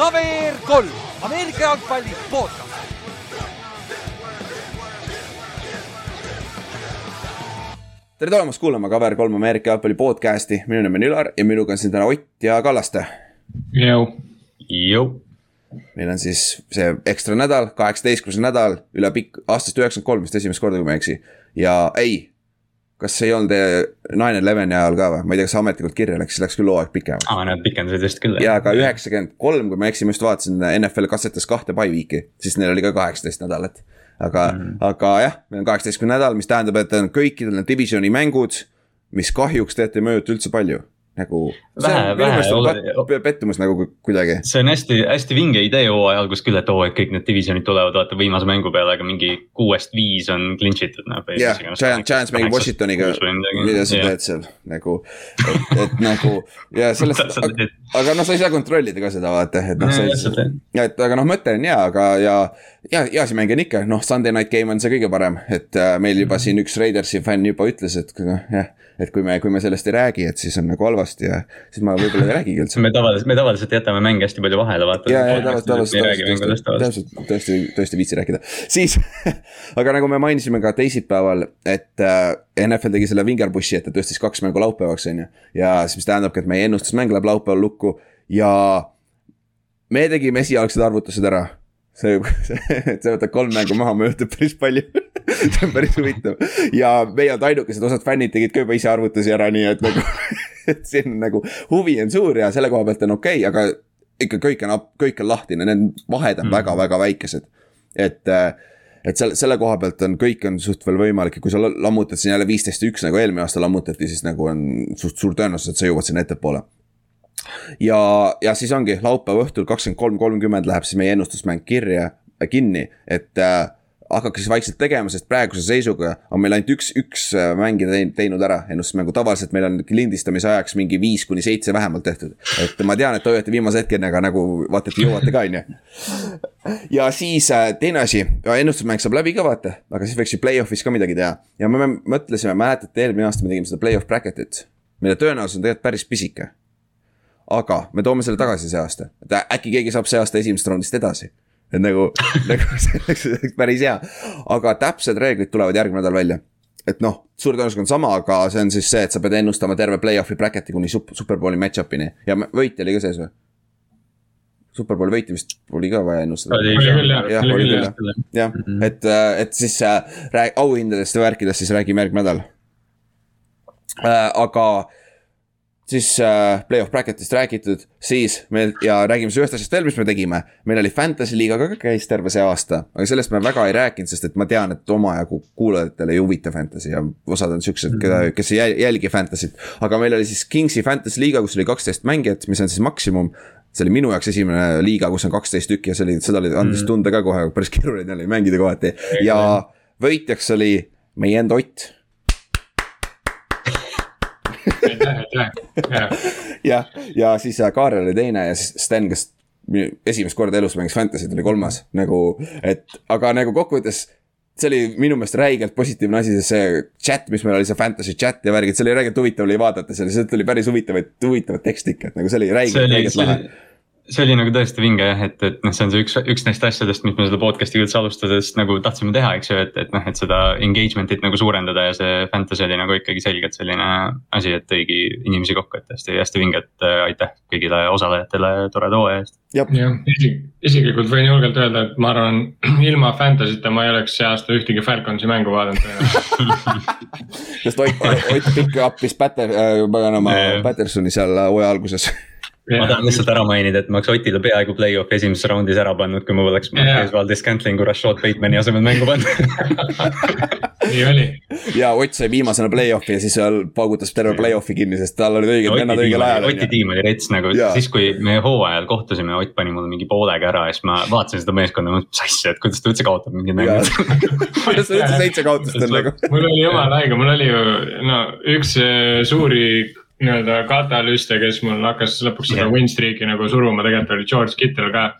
KVR kolm, Ameerika jalgpalli podcast. tere tulemast kuulama KVR kolm Ameerika jalgpalli podcast'i, minu nimi on Ülar ja minuga on siin täna Ott ja Kallaste. Meil on siis see ekstra nädal, kaheksateistkümnes nädal üle pikk, aastast üheksakümmend kolm vist esimest korda, kui ma ei eksi. ja ei, kas see ei olnud nine eleven'i ajal ka või, ma ei tea, kas ametlikult kirja läks, siis läks küll hooaeg pikemaks. aa, nad pikendasid vist küll. ja ka üheksakümmend kolm, kui ma ei eksi, ma just vaatasin, NFL katsetas kahte by week'i, siis neil oli ka kaheksateist nädalat. aga mm, -hmm. aga jah, meil on kaheksateistkümne nädal, mis tähendab, et on kõikidel need divisioni mängud, mis kahjuks tegelikult ei mõjuta üldse palju nagu. Vähe, vähe. pettumus nagu kuidagi. see on hästi, hästi vinge idee hooaja alguses küll, et oo, et kõik need divisionid tulevad vaata viimase mängu peale, aga mingi kuuest viis on clinch itud noh. jah, Giants, Giants mängib Washingtoniga, mida sa teed seal nagu, et, et nagu ja sellest, aga, aga noh, sa ei saa kontrollida ka seda vaata, et noh, sa ei. et aga noh, mõte on hea, aga ja, ja heasi mänge on ikka, noh, Sunday night game on see kõige parem, et äh, meil juba mhm. siin üks Raidersi fänn juba ütles, et noh, jah et kui me, kui me sellest ei räägi, et siis on nagu halvasti ja siis ma võib-olla ei räägigi üldse. me tavaliselt, me tavaliselt jätame mänge hästi palju vahele, vaata. ja, ja tavaliselt, tavaliselt, täpselt, tõesti, tõesti ei viitsi rääkida, siis aga nagu me mainisime ka teisipäeval, et äh, NFL tegi selle vingerpushi, et ta tõstis kaks mängu laupäevaks, on ju. ja siis, mis tähendabki, et meie ennustusmäng läheb laupäeval lukku ja me tegime esialgsed arvutused ära see, et sa võtad kolm mängu maha, mõjutab päris palju see on päris huvitav ja meie oleme ainukesed, osad fännid tegid ka juba ise arvutusi ära, nii et nagu et siin nagu huvi on suur ja selle koha pealt on okei okay,, aga ikka kõik on, kõik on lahtine, need vahed on väga-väga mm. väikesed. et, et selle, selle koha pealt on, kõik on suht veel võimalik ja kui sa lammutad siin jälle viisteist ja üks nagu eelmine aasta lammutati, siis nagu on suht suur tõenäosus, et sa jõuad sinna ettepoole ja, ja siis ongi laupäeva õhtul kakskümmend kolm, kolmkümmend läheb siis meie ennustusmäng kirja, äh, kinni, et äh, hakake siis vaikselt tegema, sest praeguse seisuga on meil ainult üks, üks äh, mängija teinud, ära ennustusmängu, tavaliselt meil on lindistamise ajaks mingi viis kuni seitse vähemalt tehtud. et ma tean, et te hoiate viimase hetkeni, aga nagu vaata, et jõuate ka, on ju. ja siis äh, teine asi, ennustusmäng saab läbi ka vaata, aga siis võiks ju play-off'is ka midagi teha. ja me mõtlesime, mäletate, eelmine aasta me tegime seda play-off bracket'it, mille tõenäosus on tegelikult päris pisike aga me toome selle tagasi see aasta, et äkki keegi saab see aasta esimesest raundist edasi. et nagu, nagu see oleks päris hea, aga täpsed reeglid tulevad järgmine nädal välja. et noh, suur tõenäosus on sama, aga see on siis see, et sa pead ennustama terve play-off'i bracket'i kuni super, superbowli match-up'ini ja võitja oli ka sees või? Superbowli võitja vist oli ka vaja ennustada. oli küll jah. oli küll jah, jah, et, et siis äh, auhindadest ja värkidest siis räägime järgmine nädal äh,. aga siis äh, play-off bracket'ist räägitud, siis me ja räägime siis ühest asjast veel, mis me tegime. meil oli Fantasy liiga ka käis terve see aasta, aga sellest me väga ei rääkinud, sest et ma tean, et omajagu kuulajatele ei huvita Fantasy ja osad on siuksed, keda, mhm. kes ei jälgi Fantasy't. aga meil oli siis Kingsi Fantasy liiga, kus oli kaksteist mängijat, mis on siis maksimum see oli minu jaoks esimene liiga, kus on kaksteist tükki ja see oli, seda oli, andis mhm. tunda ka kohe, päris keeruline oli mängida kohati ja võitjaks oli meie enda Ott jah, ja siis äh, Kaarel oli teine ja siis Sten, kes esimest korda elus mängis Fantasy't, oli kolmas. Nagu, et aga nagu kokkuvõttes see oli minu meelest räigelt positiivne asi, sest see chat, mis meil oli, see fantasy chat ja värgid, see oli räigelt huvitav oli vaadata, seal, sealt tuli päris huvitavaid, huvitavat teksti ikka, et nagu see oli räigelt, räigelt lahe see oli nagu tõesti vinge jah, et, et noh, see on see üks, üks neist asjadest, mis me seda podcast'iga üldse alustades nagu tahtsime teha, eks ju, et, et noh, et seda engagement'it nagu suurendada ja see fantasy oli nagu ikkagi selgelt selline asi, et tõigi inimesi kokku, et hästi, hästi vinge, et äh, aitäh kõigile osalejatele toreda hooaja eest. jah, isiklikult võin julgelt öelda, et ma arvan, ilma fantasy'ta ma ei oleks see aasta ühtegi Falconsi mängu vaadanud tõenäoliselt. Sest Ott, Ott pikk appis Pater- äh,, paganama Pattersoni seal hooaja alguses ma tahan lihtsalt ära mainida, et ma oleks Otile peaaegu play-off'i esimeses raundis ära pannud, kui ma oleks Marquez Scantlingu Rashad Batemani asemel mängu pannud nii oli. ja Ott sai viimasena play-off'i ja siis seal paugutas terve play-off'i kinni, sest tal olid õiged vennad õigel ajal. Oti tiim oli rets nagu, siis kui me hooajal kohtusime, Ott pani mulle mingi poolega ära ja siis ma vaatasin seda meeskonda, mõtlesin, mis asja, et kuidas ta üldse kaotab mingi mängu. kuidas ta üldse seitse kaotust on nagu. mul oli jumala haige, mul oli ju no üks äh, suuri nii-öelda katalüste, kes mul hakkas lõpuks seda win streak'i nagu suruma, tegelikult oli George Kittel ka.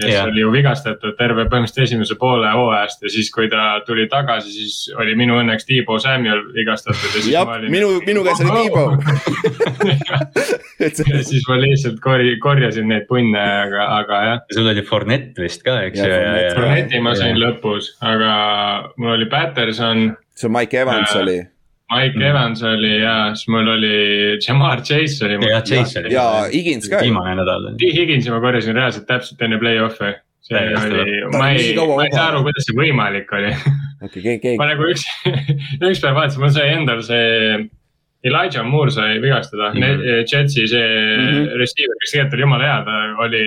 kes yeah. oli ju vigastatud terve põhimõtteliselt esimese poole hooajast ja siis, kui ta tuli tagasi, siis oli minu õnneks Tiibo Samuel vigastatud ja siis Jab, ma olin. minu, minu käes oli Tiibo ja siis ma lihtsalt korj-, korjasin neid punne, aga, aga jah. sul oli Fornet vist ka, eks ju. Forneti ma sain ja. lõpus, aga mul oli Patterson. sul Mike Evans äh, oli Mike mm. Evans oli ja siis mul oli Jamar Chase oli. ja Chase oli. ja Higins ka. viimane nädal. Higinsi ma korjasin reaalselt täpselt enne play-off'i. see oli, ma ei, ma ei saa aru, kuidas see võimalik oli okay, keegi, keegi. ma nagu üks, üks päev vaatasin, mul sai endal see Elijah Moore sai vigastada mm, -hmm. Jetsi see mm -hmm. receiver, kes tegelikult oli jumala hea, ta oli.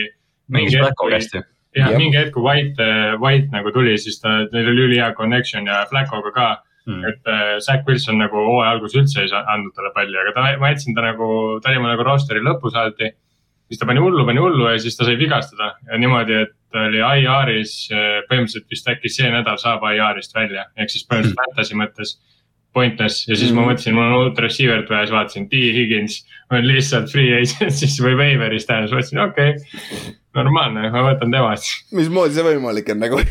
mängis Blacko hästi jah, mingi hetk, kui White, White nagu tuli, siis ta, neil oli ülihea connection ja Flaccoga ka mm.. et äh, Zack Wilson nagu hooaja alguses üldse ei andnud talle palli, aga ta, ma jätsin ta nagu, ta oli mul nagu roster'i lõpus alati. siis ta pani hullu, pani hullu ja siis ta sai vigastada ja niimoodi, et ta oli IR-is äh, põhimõtteliselt vist äkki see nädal saab IR-ist välja, ehk siis põhimõtteliselt mm. fantasy mõttes pointless ja siis mm. ma mõtlesin, mul on uut receiver'it vaja, siis vaatasin, T Higgins on lihtsalt free agent siis või waiver'is tähendab, siis mõtlesin, okei okay,, normaalne, ma võtan temast. mismoodi see võimalik on nagu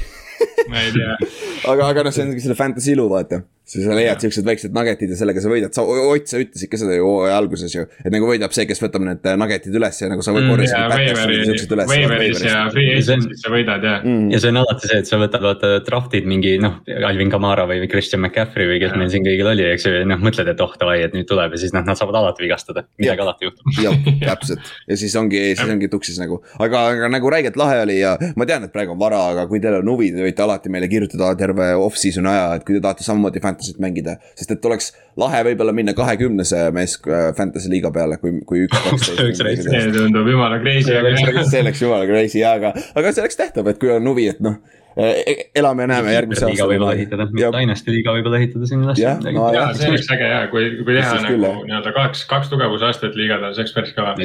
aga, aga noh, see ongi selle fantasy ilu, vaata sa leiad siuksed väiksed nuggetid ja sellega sa võidad, sa, Ott, sa ütlesid ka seda ju hooaja alguses ju. et nagu võidab see, kes võtab need äh, nuggetid üles ja nagu sa mm, korjasid mm,. Waiveris ja free agency's sa võidad jah mm.. ja see on alati see, et sa võtad vaata draft'id mingi noh, Alvin Kamara või Christian McCaffrey või kes ja. meil siin kõigil oli, eks ju, noh mõtled, et oh davai, et nüüd tuleb ja siis noh, nad saavad alati vigastada, midagi alati juhtub. jah, täpselt ja siis ongi, siis ongi tuksis nagu, aga, aga nagu räigelt lahe oli ja ma tean, et praegu on vara, aga kui teil on huvi, te võite alati meile kirjutada terve off-season aja, et kui te tahate samamoodi fantasy't mängida sest et oleks lahe võib-olla minna kahekümnese mees äh, fantasy liiga peale, kui, kui üks, kaksteist. see tundub jumala crazy, aga. see oleks jumala crazy ja, aga, aga see oleks tehtav, et kui on huvi, et noh e, e, elame ja näeme järgmise aasta. võib-olla ehitada, Dynasty liiga võib-olla ehitada sinna. ja, no, ja see oleks äge ja kui, kui teha nagu nii-öelda kaks, kaks tugevusastet liigada, see oleks päris kõva.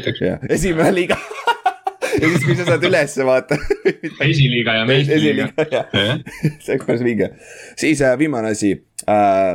esimene liiga ja siis, kui sa saad ülesse vaata. esiliiga ja meistriliiga. see oleks päris vinge. siis äh, viimane asi äh,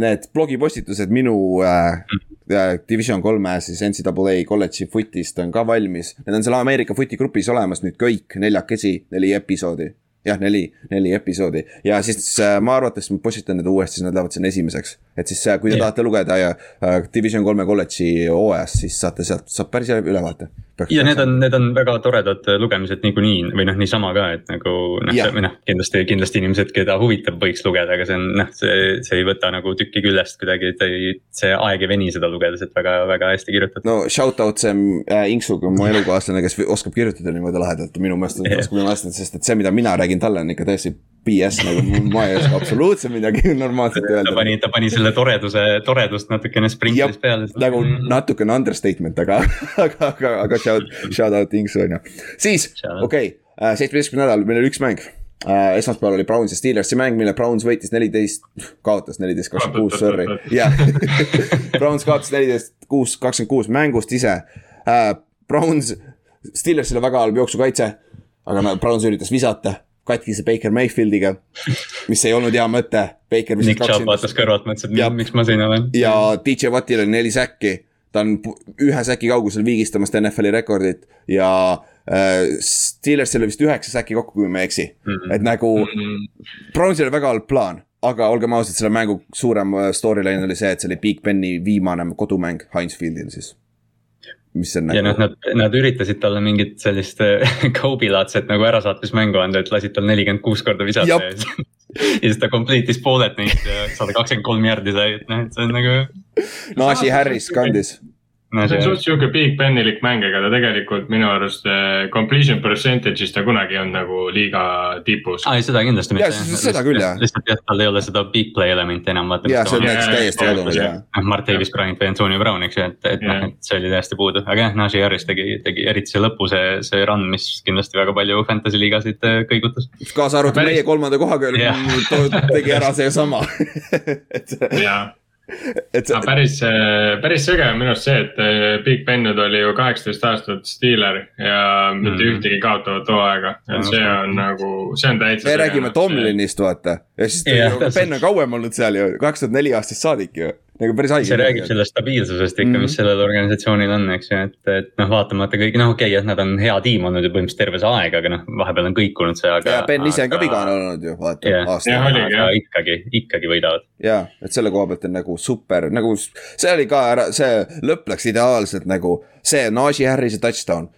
need blogipostitused minu äh, äh Division kolme siis NCAA kolledži footist on ka valmis. Need on seal Ameerika footi grupis olemas nüüd kõik neljakesi, neli episoodi. Jah, neli, neli episoodi ja siis äh, ma arvates ma postitan need uuesti, siis nad lähevad sinna esimeseks. et siis äh, kui te yeah. tahate lugeda ja äh, Division kolme kolledži hooajast, siis saate sealt, saab päris hea ülevaate ja need on, need on väga toredad lugemised niikuinii või noh, niisama ka, et nagu noh, või noh, kindlasti, kindlasti inimesed, keda huvitab, võiks lugeda, aga see on noh, see, see ei võta nagu tükki küljest kuidagi, et ei, see aeg ei veni seda lugedes, et väga, väga hästi kirjutatud. no shout out see äh, Inksu, mu elukaaslane, kes oskab kirjutada niimoodi lahedalt, minu meelest yeah. oskab meelest, sest et see, mida mina räägin talle, on ikka täiesti BS nagu ma ei oska absoluutselt midagi normaalset öelda. ta pani, ta pani selle toreduse, toredust natukene sprinklis peale. nagu natukene understatement, aga, aga, aga, aga shout, shout out Inksu on ju. siis, okei okay,, äh, seitsmeteistkümne nädal, meil oli üks mäng Uh, esmaspäeval oli Browns ja Steelersi mäng, mille Browns võitis neliteist, kaotas neliteist, kakskümmend kuus, sorry, jah. Browns kaotas neliteist, kuus, kakskümmend kuus mängust ise uh,. Browns, Steelersil on väga halb jooksukaitse, aga Browns üritas visata katkise Baker Mayfieldiga, mis ei olnud hea mõte. Nick Chubb vaatas kõrvalt, mõtles, et miks ma siin olen. ja DJ Wattil oli neli säkki, ta on ühe säki kaugusel viigistamast NFL-i rekordit ja äh, Steelersil oli vist üheksa säki kokku, kui ma ei eksi mm, -hmm. et nagu mm -hmm. Brownsil oli väga halb plaan aga olgem ausad, selle mängu suurem äh, storyline oli see, et see oli Big Beni viimane kodumäng Heinz Fieldil siis mis on nagu. ja noh, nad, nad üritasid talle mingit sellist Kobe-laadset nagu ärasaatmismängu anda, et lasid tal nelikümmend kuus korda visata ja siis. ja siis ta complete'is pooled neist ja sada kakskümmend kolm jardi sai, et noh, et see on nagu. Najee Harris kandis no see on suht sihuke Big Benilik mäng, ega ta tegelikult minu arust eh, completion percentage'is ta kunagi olnud nagu liiga tipus. aa ei, seda kindlasti mitte. seda küll jah. lihtsalt jah, tal ei ole seda big play elementi enam. jaa, see on näiteks täiesti kadunud jah. noh, Mart Davis Bryant või Antonio Brown, eks ju, et, et noh, et see oli täiesti puudu, aga jah, Najee Harris tegi, tegi eriti see lõpu, see, see run, mis kindlasti väga palju fantasy liigasid eh, kõigutas. kaasa arvatud meie kolmanda kohaga tegi ära seesama jaa et see. päris, päris sõge on minu arust see, et eh, Big Ben nüüd oli ju kaheksateist aastat Steeler ja mitte mm -hmm. ühtegi kaotavat hooaega, et see on nagu, see on täitsa. me räägime Tomlinist vaata ja siis yeah, Ben on kauem olnud seal ju, kaks tuhat neli aastast saadik ju nagu päris haige. see räägib sellest stabiilsusest ikka mm, -hmm. mis mhm. sellel organisatsioonil on, eks ju, et, et noh, vaatamata kõik, noh, okei okay,, et nad on hea tiim olnud ju põhimõtteliselt terve see aeg, aga noh, vahepeal on kõikunud see, aga. ja Ben ise on ka vigane olnud ju, vaata yeah.. aga ikkagi, ikkagi võidavad. ja, et selle koha pealt on nagu super, nagu see oli ka ära, see lõpp läks ideaalselt nagu see Najee Harrise touchdown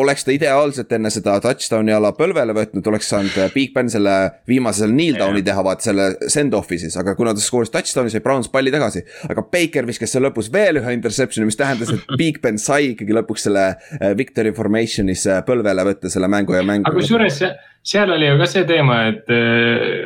oleks ta ideaalselt enne seda touchdown'i ala põlvele võtnud, oleks saanud äh, Big Ben selle viimase selle kneel down'i teha, vaata selle send-off'i siis, aga kuna ta skooris touchdown'i, sai Browns palli tagasi. aga Baker viskas seal lõpus veel ühe interception'i, mis tähendas, et Big Ben sai ikkagi lõpuks selle äh, victory formation'is äh, põlvele võtta selle mängu ja mängu. aga kusjuures seal oli ju ka see teema, et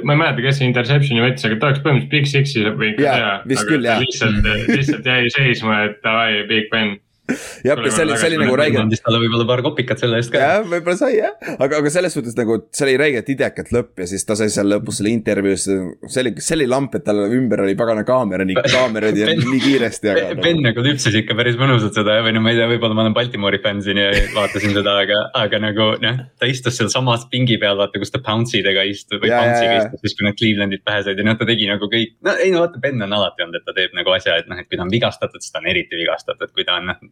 ma ei mäleta, kes see interception'i võttis, aga ta oleks põhimõtteliselt Big Six'i võib ka teha. lihtsalt, lihtsalt jäi seisma, et davai, Big Ben jah, ja see oli, see oli nagu räige. andis talle võib-olla paar kopikat selle eest ka. jah, võib-olla sai jah, aga, aga selles suhtes nagu see oli räigelt idekat lõpp ja siis ta sai seal lõpus selle intervjuus. see oli, see oli lamp, et tal ümber oli pagana kaamera, nii kaamerad ja nii kiiresti. Ben nagu, lüpsis ikka päris mõnusalt seda või no ma ei tea, võib-olla ma olen Baltimoori fänn siin ja vaatasin seda, aga, aga nagu noh. ta istus seal samas pingi peal, vaata kus ta Pounce'i idega istus või Pounce'iga istus, siis kui need Clevelandid pähe said ja noh, ta tegi nagu kõik. no ei no vaata, Ben on alati olnud, et ta teeb nagu asja, et noh, et kui ta on vigastatud, siis ta on eriti vigastatud, kui ta on noh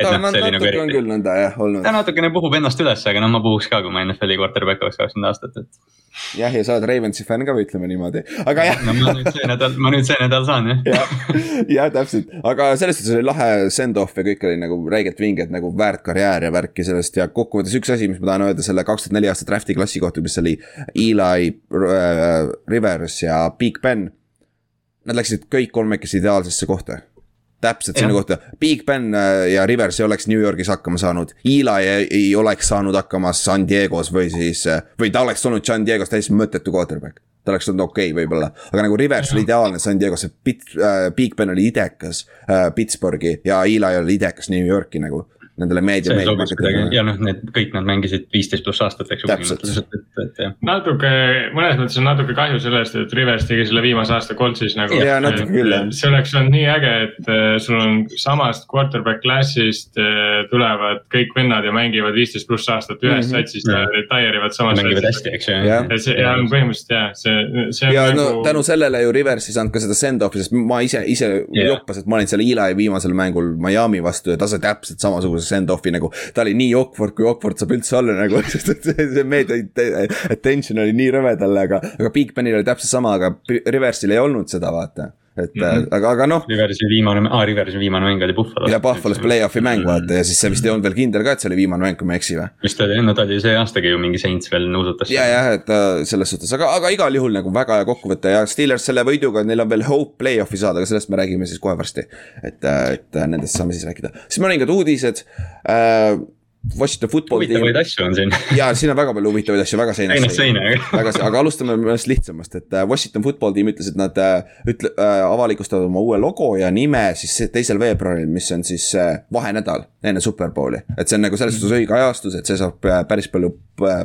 et no, noh, see oli nagu on küll nõnda jah olnud. ta natukene puhub ennast üles, aga noh, ma puhuks ka, kui ma NFL-i quarterback oleks kakskümmend aastat, et. jah, ja sa oled Ravensi fänn ka, ütleme niimoodi, aga jah. no ma nüüd see nädal, ma nüüd see nädal saan jah jah, jah, täpselt, aga selles suhtes oli lahe send-off ja kõik oli nagu räigelt vinge, et nagu väärt karjäär ja värki sellest ja kokkuvõttes üks asi, mis ma tahan öelda selle kaks tuhat neli aasta draft'i klassi kohta, mis oli Eli äh, Rivers ja Big Ben. Nad läksid kõik kolmekesi ideaalsesse kohta täpselt sinna kohta, Big Ben äh, ja Rivers ei oleks New Yorgis hakkama saanud. Eli ei, ei oleks saanud hakkama San Diego's või siis, äh, või ta oleks olnud San Diego's täiesti mõttetu quarterback. ta oleks olnud okei okay, võib-olla, aga nagu Rivers oli ideaalne San Diego's, äh, Big Ben oli idekas äh, Pittsburghi ja Eli oli idekas New Yorki nagu nendele meedia. ja noh, need kõik nad mängisid viisteist pluss aastat, eks ju. natuke, mõnes mõttes on natuke kahju sellest, et Rivers tegi selle viimase aasta Coltsis nagu. ja natuke küll jah. see oleks olnud nii äge, et äh, sul on samast quarterback klassist äh, tulevad kõik vennad ja mängivad viisteist pluss aastat ühes mm -hmm. satsis ja retire ivad samas. mängivad hästi, eks ju. ja see ja põhimõtteliselt jah, see, see. ja nagu... no tänu sellele ju Rivers ei saanud ka seda send-off'i, sest ma ise, ise yeah. joppas, et ma olin seal Eli viimasel mängul Miami vastu ja ta sai täpselt samasuguse send-off'i nagu. ta oli nii awkward, kui awkward saab üldse olla nagu, sest et see, see meedia attention oli nii rõve talle, aga, aga Big Benil oli täpselt sama, aga Reverse'il ei olnud seda, vaata et mm -hmm. aga, aga noh. Riversi viimane, aa Riversi viimane mäng oli Buffalo's. ja Buffalo's play-off'i mäng vaata ja siis see vist ei olnud veel kindel ka, et see oli viimane mäng, kui ma ei eksi või. vist oli, no ta oli see aastagi ju mingi Saints veel nuusutas. ja, jah, et äh, selles suhtes, aga, aga igal juhul nagu väga hea kokkuvõte ja Steelers selle võiduga, neil on veel hope play-off'i saada, aga sellest me räägime siis kohe varsti. et, äh, et nendest saame siis rääkida, siis mõningad uudised äh, Washington football tiim. huvitavaid asju on siin. ja siin on väga palju huvitavaid asju, väga seinast seinast seina. väga, aga alustame mõnest lihtsamast, et äh, Washington football tiim ütles, et nad äh, ütle- äh,, avalikustavad oma uue logo ja nime siis teisel veebruaril, mis on siis äh, vahenädal enne Superbowli. et see on nagu selles suhtes õige ajastus, et see saab äh, päris palju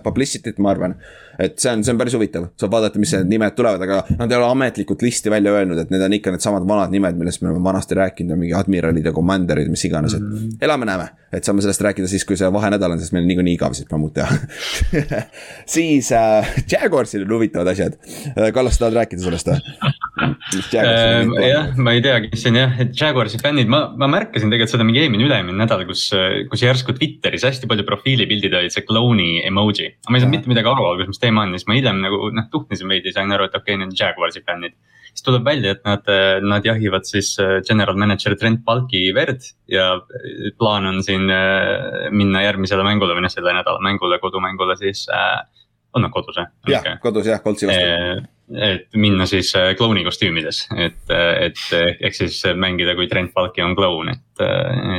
publicity't, ma arvan. Et see on, see on päris huvitav, saab vaadata, mis need nimed tulevad, aga nad ei ole ametlikult listi välja öelnud, et need on ikka needsamad vanad nimed, millest me oleme vanasti rääkinud, mingi admiralid ja commander'id, mis iganes, et -hmm. elame-näeme. et saame sellest rääkida siis, kui see vahenädal on, sest meil on niikuinii igav siit mammut teha siis äh, Jaguarsil on huvitavad asjad. Kallas, tahad rääkida sellest või? jah, ma ei teagi, mis siin jah, et Jaguarsi fännid, ma, ma märkasin tegelikult seda mingi eelmine, üle-eelmine nädal, kus, kus järsku Twitteris hästi palju profiilipildid olid see klouni emoji. ma ei saanud mitte midagi aru alguses, mis teema on ja siis ma hiljem nagu noh, tuhnisin veidi, sain aru, et okei okay,, need on Jaguarsi fännid siis tuleb välja, et nad, nad jahivad siis äh, general manager Trent Balki verd ja äh, plaan on siin äh, minna järgmisele mängule või noh, selle nädala mängule, kodumängule siis äh,. on nad kodus jah? jah kodus jah, Coltsi vastu et minna siis klouni kostüümides, et, et ehk siis mängida, kui Trent Balki on kloun, et,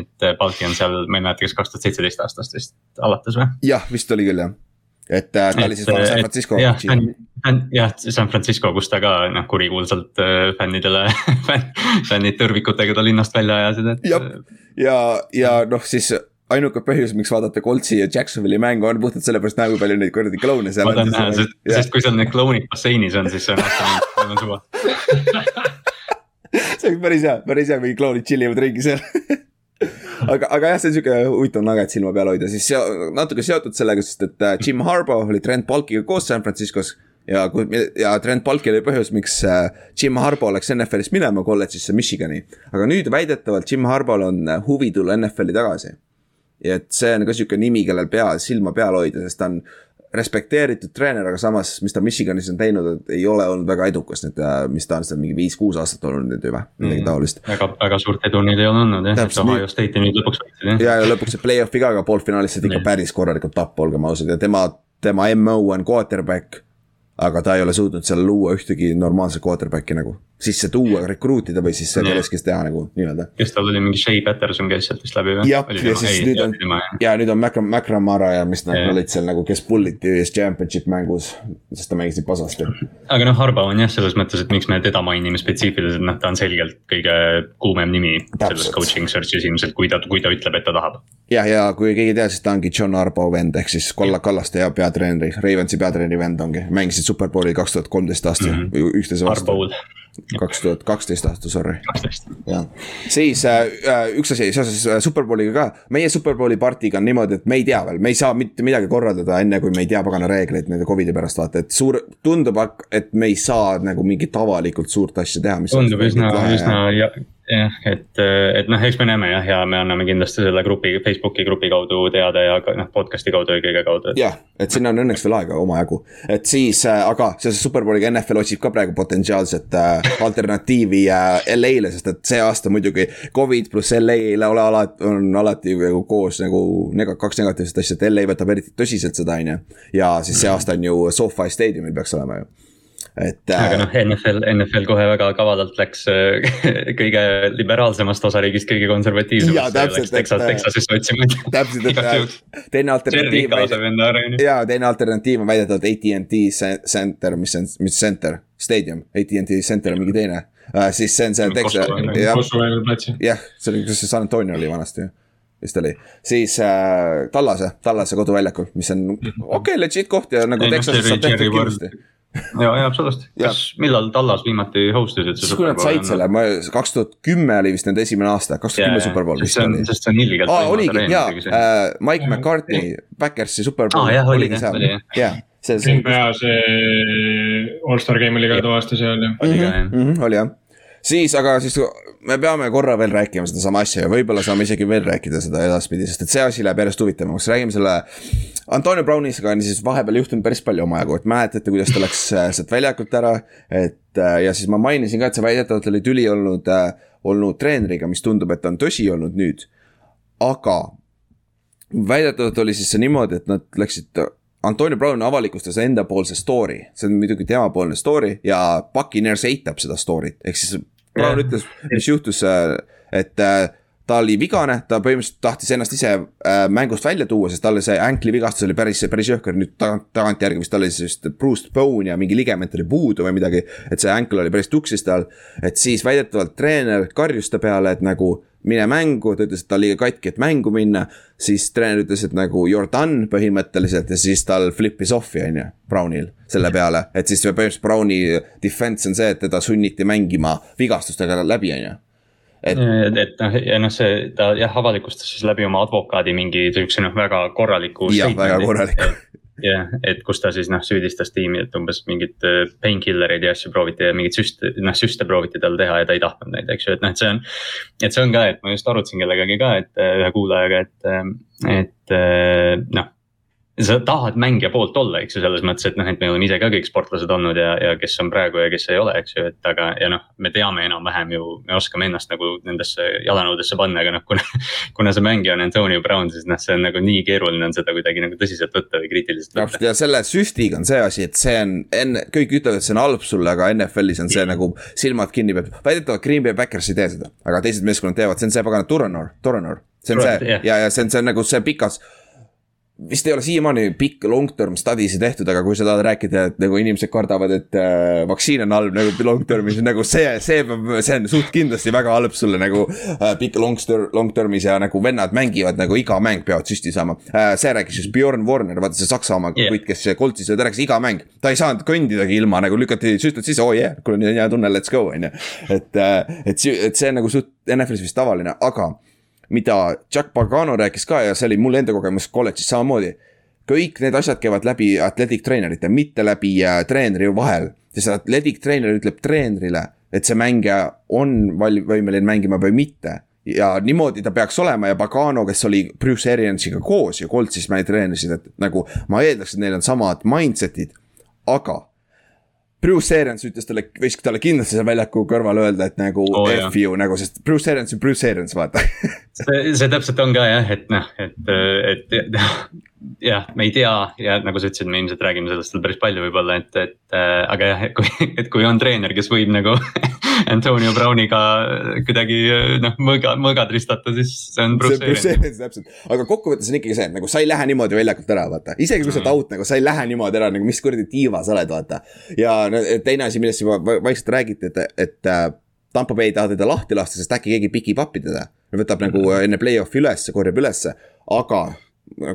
et Balki on seal, ma ei mäleta, kas kaks tuhat seitseteist aastast vist alates või? jah, vist oli küll jah et ta oli siis San Francisco. jah, jah, San Francisco, kus ta ka noh, kurikuulsalt äh, fännidele fännid tõrvikutega ta linnast välja ajasid, et. ja, ja, ja noh, siis ainuke põhjus, miks vaadata Coltsi ja Jacksonville'i mängu on puhtalt sellepärast näha, kui palju neid kuradi kloune seal on. ma tahan näha, sest, sest kui seal need klounid basseinis on, siis see on mul on suva see oleks päris hea, päris hea, kui klounid chill ivad ringi seal aga, aga jah, see on sihuke huvitav nugget silma peal hoida, siis natuke seotud sellega, sest et äh, Jim Harbaugh oli Trent Balkiga koos San Franciscos ja, ja Trent Balki oli põhjus, miks äh, Jim Harbo läks NFL-ist minema kolledžisse Michigani. aga nüüd väidetavalt Jim Harbol on äh, huvi tulla NFL-i tagasi. Ja et see on ka sihuke nimi, kellel pea, silma peal hoida, sest ta on respekteeritud treener, aga samas, mis ta Michiganis on teinud, et ei ole olnud väga edukas nüüd, äh, mis ta on seal mingi viis-kuus aastat olnud nüüd juba, midagi mm. taolist. väga, väga suurt edu neil ei ole olnud jah, et Ohio State'i nüüd lõpuks võitsid jah. ja, ja lõpuks see play-off'i ka, aga poolfinaalis said ikka päris korralikult tappa, olgem ausad ja tema, tema MO on quarterback aga ta ei ole suutnud seal luua ühtegi normaalset quarterback'i nagu sisse tuua, rekruutida või siis kellestki teha nagu nii-öelda. kes tal oli mingi Shea Patterson käis sealt vist läbi või? jah, ja siis ei, nüüd on ja nüüd on Macra-, Macramara ja mis nad olid seal nagu, kes pulliti ühes championship mängus, sest ta mängis nii pasasti. aga noh, Harbo on jah, selles mõttes, et miks me teda mainime spetsiifiliselt, noh, ta on selgelt kõige kuumem nimi Täpselt. selles coaching search'is ilmselt, kui ta, kui ta ütleb, et ta tahab. jah, ja kui keegi ei tea, siis ta ongi John Harbo vend ehk siis Kolla Kallaste ja peatreeneri, Ravensi peatreeneri vend ongi, mängisid superbowli kaks tuhat kolmteist aastal mm -hmm. üksteise vastu kaks tuhat kaksteist aasta, sorry. jah, siis äh, äh, üks asi seoses äh, Superbowliga ka, meie Superbowli partiga on niimoodi, et me ei tea veel, me ei saa mitte midagi korraldada, enne kui me ei tea pagana reegleid nende Covidi pärast vaata, et suur, tundub, et me ei saa nagu mingit avalikult suurt asja teha. tundub üsna, üsna jah, et, et noh, eks me näeme jah, ja me anname kindlasti selle grupi, Facebooki grupi kaudu teada ja noh, podcast'i kaudu ja kõige kaudu. jah, et sinna on õnneks veel aega omajagu, et siis äh,, aga seoses Superbowliga NFL otsib ka praegu potentsiaalset äh, alternatiivi LA-le, sest et see aasta muidugi Covid pluss LA ei ole alati, on alati nagu koos nagu nega-, kaks negatiivset asja, et LA võtab eriti tõsiselt seda, on ju. ja siis see aasta on ju SoFi staadiumil peaks olema ju et. aga äh, noh, NFL, NFL kohe väga kavadalt läks äh, kõige liberaalsemast osariigist kõige läks Texas, äh, Texasesse otsima. täpselt, et teine alternatiiv. ja teine alternatiiv on väidetavalt AT&T center, mis on, mis center, staadium, AT&T center on mingi teine uh,. siis see on see Texas. jah, see oli, kus see San Antonio oli vanasti ju vist oli, siis äh, Tallase, Tallase koduväljakul, mis on okei okay,, legit koht ja nagu Texases saab tehtud kindlasti ja, ja absoluutselt, kas, millal Tallas viimati host isid? siis kui nad said selle, ma, kaks tuhat kümme oli vist nende esimene aasta, kaks tuhat kümme Superbowl vist oli. sest see on ilgelt aa, oligi, jaa äh,, Mike McCartney, Backersi Superbowl ah,. oligi seal, jah. see, see. pea see allstar game oli ka too aasta seal ju. oli ka jah. Siis, aga siis me peame korra veel rääkima sedasama asja ja võib-olla saame isegi veel rääkida seda edaspidi, sest et see asi läheb järjest huvitavamaks, räägime selle. Antonio Brownisega on siis vahepeal juhtunud päris palju omajagu, et mäletate, kuidas ta läks äh, sealt väljakult ära. et äh, ja siis ma mainisin ka, et see väidetavalt oli tüli olnud, äh, olnud treeneriga, mis tundub, et on tõsi olnud nüüd. aga väidetavalt oli siis see niimoodi, et nad läksid Antonio Brown avalikustas endapoolse story, see on muidugi temapoolne story ja Buccaneers eitab seda story't, ehk siis Brown ütles, mis juhtus, äh, et äh, ta oli vigane, ta põhimõtteliselt tahtis ennast ise äh, mängust välja tuua, sest talle see ankli vigastus oli päris, päris jõhker, nüüd tagant, tagantjärgi vist tal oli siis bruised bone ja mingi ligament oli puudu või midagi. et see ankl oli päris tuksis tal, et siis väidetavalt treener karjus ta peale, et nagu mine mängu, ta ütles, et ta on liiga katki, et mängu minna. siis treener ütles, et nagu you are done põhimõtteliselt ja siis tal flip'is off'i, on ju, Brownil selle peale. et siis põhimõtteliselt Browni defense on see, et teda sunniti mängima vigastustega läbi, on ju et, et noh, ja noh, see ta jah avalikustas siis läbi oma advokaadi mingi sihukese noh, väga korraliku. jah, väga korraliku jah, et kus ta siis noh süüdistas tiimi, et umbes mingit äh, painkillereid ja asju prooviti ja mingeid süste, noh süste prooviti tal teha ja ta ei tahtnud neid, eks ju, et noh, et see on. et see on ka, et ma just arutasin kellegagi ka, et äh, ühe kuulajaga, et, äh, et noh sa tahad mängija poolt olla, eks ju, selles mõttes, et noh, et me oleme ise ka kõik sportlased olnud ja, ja kes on praegu ja kes ei ole, eks ju, et aga, ja noh, me teame enam-vähem ju, me oskame ennast nagu nendesse jalanõudesse panna, aga noh, kuna. kuna see mängija on Antonio Brown, siis noh, see on nagu nii keeruline on seda kuidagi nagu tõsiselt võtta või kriitiliselt võtta. täpselt ja selle süstiga on see asi, et see on enne, kõik ütlevad, et see on halb sulle, aga NFL-is on see yeah. nagu silmad kinni peab. väidetavalt Green Bay Packers ei tee seda, aga teised meeskonnad teevad, see on see pagana Turanor, Turanor. see on see yeah. ja, ja see on, see on nagu see pikas vist ei ole siiamaani pikk long term study'si tehtud, aga kui sa tahad rääkida, et nagu inimesed kardavad, et äh, vaktsiin on halb nagu long term'is, nagu see, see peab, see on suht kindlasti väga halb sulle nagu äh, pikk long term, long term'is ja nagu vennad mängivad nagu iga mäng peavad süsti saama äh,. see rääkis just Bjorn Warner, vaata see Saksamaa yeah. kutt, kes koltsis ta rääkis iga mäng. ta ei saanud kõndidagi ilma nagu lükati süstid sisse, oo oh yeah, kuule nii on hea tunne, let's go on ju. et äh,, et, et see on nagu suht NFL-is vist tavaline, aga mida Jack Pagano rääkis ka ja see oli mul enda kogemus kolledžis samamoodi. kõik need asjad käivad läbi athletic treenerite, mitte läbi äh, treeneri vahel. sest athletic treener ütleb treenerile, et see mängija on val-, võimeline mängima või mitte ja niimoodi ta peaks olema ja Pagano, kes oli Bruce Ariansiga koos ju Coltsis treenisid, et nagu ma eeldaks, et neil on samad mindset'id, aga Bruce Arians ütles talle, võis talle kindlasti seal väljaku kõrval öelda, et nagu oh, F you nagu, sest Bruce Arians on Bruce Arians, vaata. See, see täpselt on ka jah, et noh, et, et, et jah, me ei tea ja nagu sa ütlesid, me ilmselt räägime sellest veel päris palju võib-olla, et, et äh, aga jah, et kui, et kui on treener, kes võib nagu Antonio Browniga kuidagi noh, mõõga, mõõgad ristata, siis see on Bruce Arians. täpselt, aga kokkuvõttes on ikkagi see, et nagu sa ei lähe niimoodi väljakult ära, vaata, isegi kui sa oled mm. out nagu sa ei lähe niimoodi ära, nagu mis kuradi tiiva sa oled, vaata. ja teine asi, millest juba vaikselt räägiti, et, et äh, Tampo Bay ei taha teda lahti lasta, sest äkki keegi pikib appi teda. võtab nagu mm. enne play-off'i ülesse, korjab ülesse, aga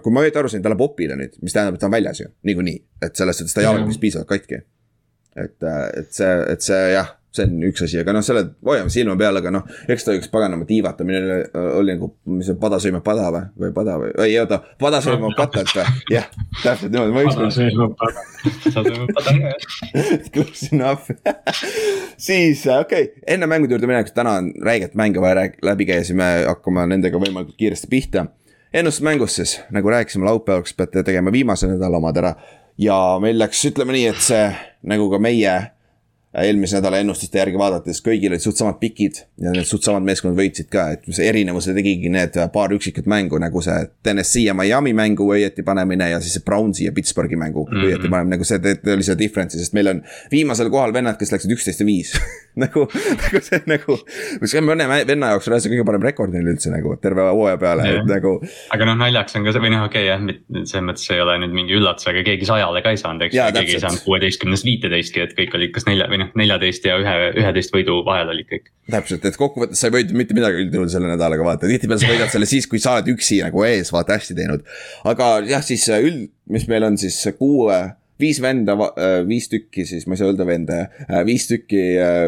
kui ma õieti aru sain, ta läheb opile nüüd, mis tähendab, et ta on väljas ju, niikuinii, et selles suhtes ta jalg on vist piisavalt katki. et, äh, et see, et see jah see on üks asi, aga noh, selle hoiame silma peal, aga noh, eks ta üks paganama tiivatamine oli nagu, mis see pada sõimab pada või, või pada või, ei oota, pada sõimab katet või, jah, täpselt niimoodi, ma ükskord. pada sõimab pada, pada sõimab pada jah. Close enough siis okei okay., enne mängude juurde minekuks, täna on räiget mänge vaja läbi käia, siis me hakkame nendega võimalikult kiiresti pihta. Ennustusmängust siis, nagu rääkisime, laupäevaks peate tegema viimase nädala omad ära. Ja meil läks, ütleme nii, et see nagu ka meie eelmise nädala ennustuste järgi vaadates kõigil olid suht samad pikid ja need suht samad meeskonnad võitsid ka, et see erinevuse tegigi need paar üksikut mängu nagu see Tennessee ja Miami mängu õieti panemine ja siis see Brownsi ja Pittsburghi mängu mm -hmm. õieti panemine, nagu see oli see difference'i, sest meil on viimasel kohal vennad, kes läksid üksteist ja viis nagu, nagu see nagu, mis on mõne venna jaoks on see kõige parem rekord neil üldse nagu terve hooaja peale, et nagu. aga noh, naljaks on ka see või noh, okei okay, jah, selles mõttes ei ole nüüd mingi üllatus, aga keegi sajale ka ei saanud, eks ju, keegi ei saanud kuueteistkümnest viiteistki, et kõik olid kas nelja või noh, neljateist ja ühe, üheteist võidu vahel olid kõik. täpselt, et kokkuvõttes sa ei võitnud mitte midagi üldjuhul selle nädalaga, vaata, tihtipeale sa võidad selle siis, kui sa oled üksi nagu ees, vaata hästi teinud. aga jah, siis äh, üld, mis meil on siis kuue, viis venda, äh, viis tükki siis, ma ei saa öelda venda, äh, viis tükki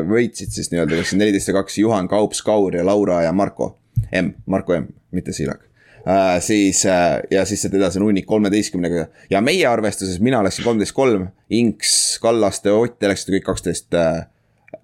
võitsid siis nii-öelda, kas neliteist ja kaks, Juhan, Kaups, Kaur ja Laura ja Marko. M, Marko M, mitte Siilak Uh, siis uh, ja siis sealt edasi on hunnik kolmeteistkümnega. Ja meie arvestuses mina läksin kolmteist kolm, Inks, Kallaste, Ott, te läksite kõik kaksteist, äh,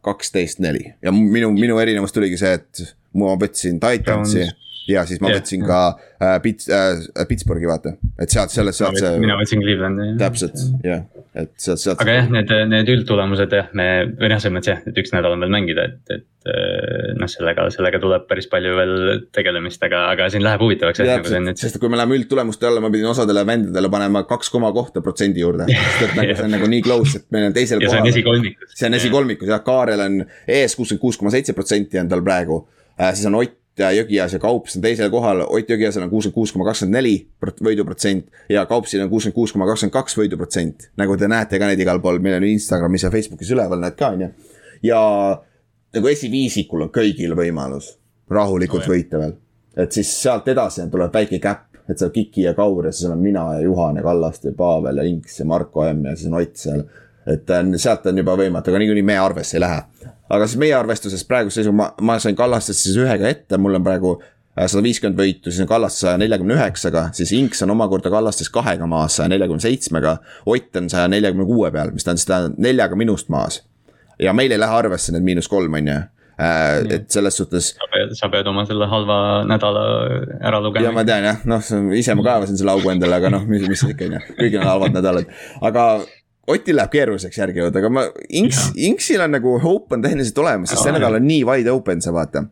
kaksteist neli. Ja minu, minu erinevus tuligi see, et ma võtsin Titansi ja siis ma yeah. võtsin ka äh, Pits- äh,, Pittsburghi vaata, et sealt, sellest, sealt see. mina võtsin Clevelandi. täpselt, jah, et sealt, sealt. aga jah, need, need üldtulemused jah, me, või noh, selles mõttes jah, et üks nädal on veel mängida, et, et äh, noh, sellega, sellega tuleb päris palju veel tegelemist, aga, aga siin läheb huvitavaks. Nagu sest kui me läheme üldtulemuste alla, ma pidin osadele vendadele panema kaks koma kohta protsendi juurde sest et nagu see on nagu nii close, et meil on teisel kohal. see on esikolmikus. see on esikolmikus jah, Kaarel on ees kuuskümmend kuus koma seitse protsenti on tal praegu äh,, siis on Ott ja Jõgias ja Kaups on teisel kohal, Ott Jõgiasel on kuuskümmend kuus koma kakskümmend neli võiduprotsent ja Kaupsil on kuuskümmend kuus koma kakskümmend kaks võiduprotsent. nagu te näete ka neid igal pool, meil on Instagramis ja Facebookis üleval, näed ka, on ju. ja nagu esiviisikul on kõigil võimalus rahulikult oh, võita veel. et siis sealt edasi tuleb väike käpp, et seal Kiki ja Kaur ja siis olen mina ja Juhan ja Kallaste ja Pavel ja Inks ja Marko M ja siis on Ott seal. et sealt on juba võimatu, aga niikuinii meie arvesse ei lähe aga siis meie arvestuses praeguse seisu ma, ma sain Kallastest siis ühega ette, mul on praegu äh, sada viiskümmend võitu, siis on Kallaste saja neljakümne üheksaga, siis Inks on omakorda Kallastes kahega maas saja neljakümne seitsmega. Ott on saja neljakümne kuue peal, mis tähendab, tähendab neljaga minust maas. ja meil ei lähe arvesse need miinus kolm, on ju äh,, et selles suhtes. sa pead oma selle halva nädala ära lugema. ja ma tean jah, noh, ise ma kaevasin selle augu endale, aga noh, mis, mis ikka on ju, kõigil on halvad nädalad, aga Otil läheb keeruliseks järgi jõuda, aga ma, Inks, Inksil on nagu hope on tehniliselt olemas, sest see nädal on nii wide open, sa vaata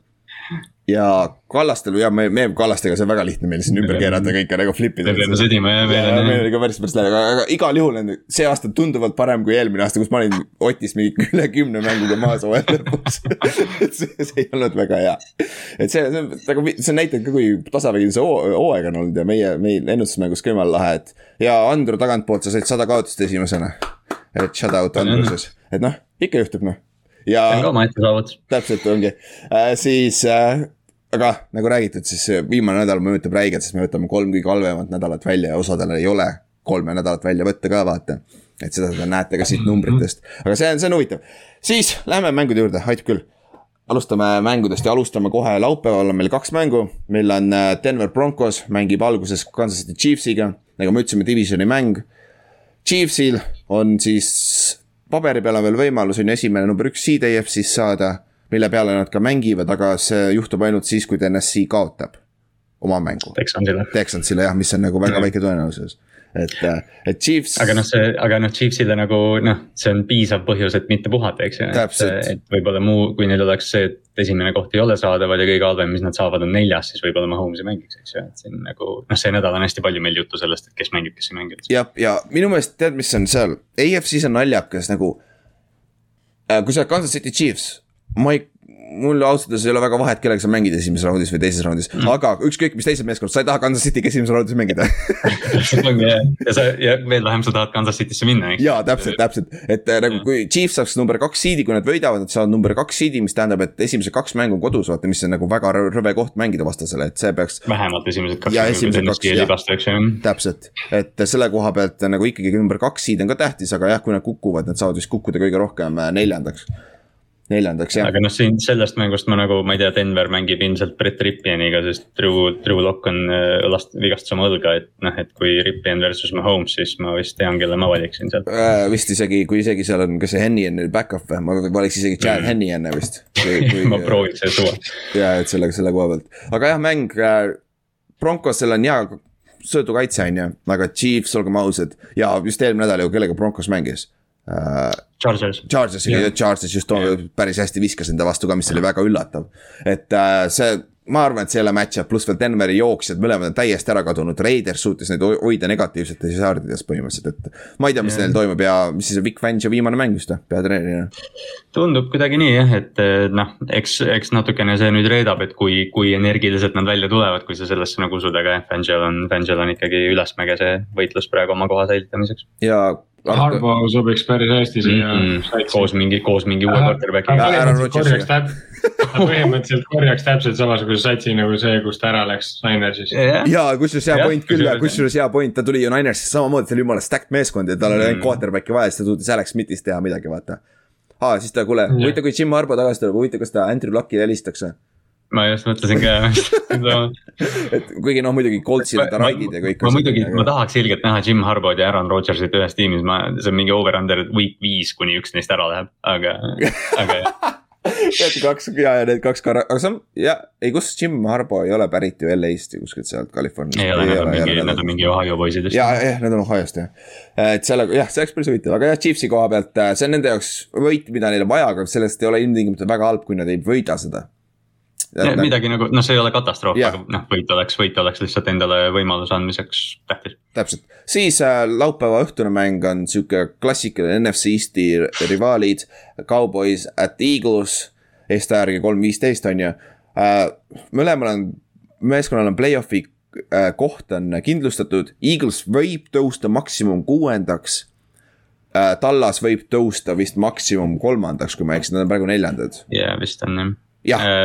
ja Kallastel ja me, me Kallastega, see on väga lihtne meil siin ümber keerata kõike nagu flip ida. me sõdima ja meil on. meil oli ka päris, päris läbi, aga, aga igal juhul on see aasta tunduvalt parem kui eelmine aasta, kus ma olin Otist mingi üle kümne mänguga maas hooaja lõpus et see, see ei olnud väga hea. et see, see nagu, see näitab ka, kui tasavägine see hooaeg on olnud ja meie, meil ennustusmängus ka jumala lahe, et. ja Andru tagantpoolt sa said sada kaotust esimesena. et shout out Andruses, et noh, ikka juhtub noh ja. see on ka omaette saavutus. täpselt ongi äh,, siis äh, aga nagu räägitud, siis viimane nädal mõjutab räigelt, sest me võtame kolm kõige halvemat nädalat välja ja osadel ei ole kolme nädalat välja võtta ka, vaata. et seda te näete ka siit numbritest, aga see on, see on huvitav. siis lähme mängude juurde, aitab küll. alustame mängudest ja alustame kohe laupäeval on meil kaks mängu, meil on äh, Denver Broncos mängib alguses Kansas City Chiefsiga nagu me ütlesime, divisioni mäng. Chiefsil on siis paberi peal on veel võimalus, on ju, esimene number üks seed EFC-s saada, mille peale nad ka mängivad, aga see juhtub ainult siis, kui TNS-i kaotab oma mängu. Texansile. Texansile jah, mis on nagu väga väike tõenäosus et, et Chiefs. aga noh, see, aga noh, Chiefsile nagu noh, see on piisav põhjus, et mitte puhata, eks ju. et, et võib-olla muu, kui neil oleks see, et esimene koht ei ole saadaval ja kõige halvem, mis nad saavad, on neljas, siis võib-olla Mahomes'i mängiks, eks ju, et siin nagu. noh, see nädal on hästi palju meil juttu sellest, et kes mängib, kes ei mängi. jah, ja minu meelest tead, mis on seal, AFC-s on naljakas nagu äh,. kui sa oled Kansas City Chiefs, ma ei mul ausalt öeldes ei ole väga vahet, kellega sa mängid esimeses raundis või teises raundis mm., aga ükskõik mis teises meeskonnas, sa ei taha Kansas City'ga esimeses raundis mängida jah, ja sa ja veel vähem sa tahad Kansas City'sse minna, eks. jaa, täpselt, täpselt, et äh, nagu kui Chiefs saaks number kaks seed'i, kui nad võidavad, nad saavad number kaks seed'i, mis tähendab, et esimesed kaks mängu on kodus, vaata, mis on nagu väga rõve koht mängida vastasele, et see peaks. vähemalt esimesed kaks. ja esimesed kaks, jah, täpselt, et selle koha pealt nagu ikkagi number kaks seed on ka tähtis, aga jah, kui nad kukuvad, nad saavad vist kukkuda kõige rohkem äh, neljandaks neljandaks jah. aga noh, siin sellest mängust ma nagu, ma ei tea, Denver mängib ilmselt Brett Ripieniga, sest Drew, Drew Lock on äh, vigastas oma õlga, et noh, et kui Ripien versus Mahomes, siis ma vist tean, kelle ma valiksin sealt äh,. vist isegi, kui isegi seal on, kas see Henny on back-up või, ma valiks isegi Chad mm. Henny enne vist. ma prooviks selle suva. ja, et selle, selle koha pealt, aga jah, mäng äh,, Broncosel on hea söödukaitse on ju, aga Chiefs, olgem ausad ja just eelmine nädal ju kellega Broncos mängis uh,. Chargers. Chargersiga yeah., Chargers just päris hästi viskas enda vastu ka, mis oli väga üllatav. et uh, see ma arvan, et see ei ole match-up, pluss veel Denveri jooksjad, mõlemad on täiesti ära kadunud, Raiders suutis neid hoida negatiivsetes jaardides põhimõtteliselt, et. ma ei tea, mis neil toimub ja mis siis on Vic Fangio viimane mäng just või, peatreenerina? tundub kuidagi nii jah, et noh, eks, eks natukene see nüüd reedab, et kui, kui energiliselt nad välja tulevad, kui sa sellesse nagu usud, aga jah, Fangiol on, Fangiol on ikkagi ülesmäge see võitlus praegu oma koha säilitamiseks. ja Harbo sobiks päris hästi siia mm. -hmm. koos mingi, koos mingi uue quarterback'iga. põhimõtteliselt korjaks täpselt samasuguse satsi nagu see, kus ta ära läks Ninersis ja kusjuures hea point küll, kusjuures hea point, ta tuli ju Ninersisse samamoodi, see oli jumala stacked meeskond ja tal oli ainult mm. quarterback'i vaja, siis ta suutis Alex Smithist teha midagi, vaata. aa, siis ta, kuule, huvitav, kui Jim Harbo tagasi tuleb, huvitav, kas ta Andrew Luckile helistaks või? Ma just mõtlesin ka et kuigi noh, muidugi Coltsil on raidid ja kõik. ma muidugi, ma tahaks ilgelt näha Jim Harbod ja Aaron Rodgersit ühes tiimis, ma, see on mingi over-under week viis, kuni üks neist ära läheb, aga, aga jah Need kaks ja, ja need kaks kar-, aga see on, ja, ei kus Jim Harbo ei ole pärit ju LA-st ju kuskilt sealt Californiast. ei ole, nad on mingi, nad on mingi Ohio poisid vist. ja, jah, nad on Ohio'st jah. et sellega, jah, see oleks päris huvitav, aga jah, Chiefsi koha pealt, äh, see on nende jaoks võit, mida neil on vaja, aga sellest ei ole ilmtingimata väga halb, kui nad ei võida seda midagi nagu, noh, see ei ole katastroof, aga noh, võit oleks, võit oleks lihtsalt endale võimaluse andmiseks tähtis. täpselt, siis äh, laupäeva õhtune mäng on sihuke klassikaline NFC Eesti rivaalid, Cowboys at Eagles. Eesti järgi kolm viisteist on ju äh,, mõlemal on, meeskonnal on play-off'i äh, koht on kindlustatud, Eagles võib tõusta maksimum kuuendaks äh,. Tallas võib tõusta vist maksimum kolmandaks, kui ma ei eksi, nad on praegu neljandad. jaa, vist on jah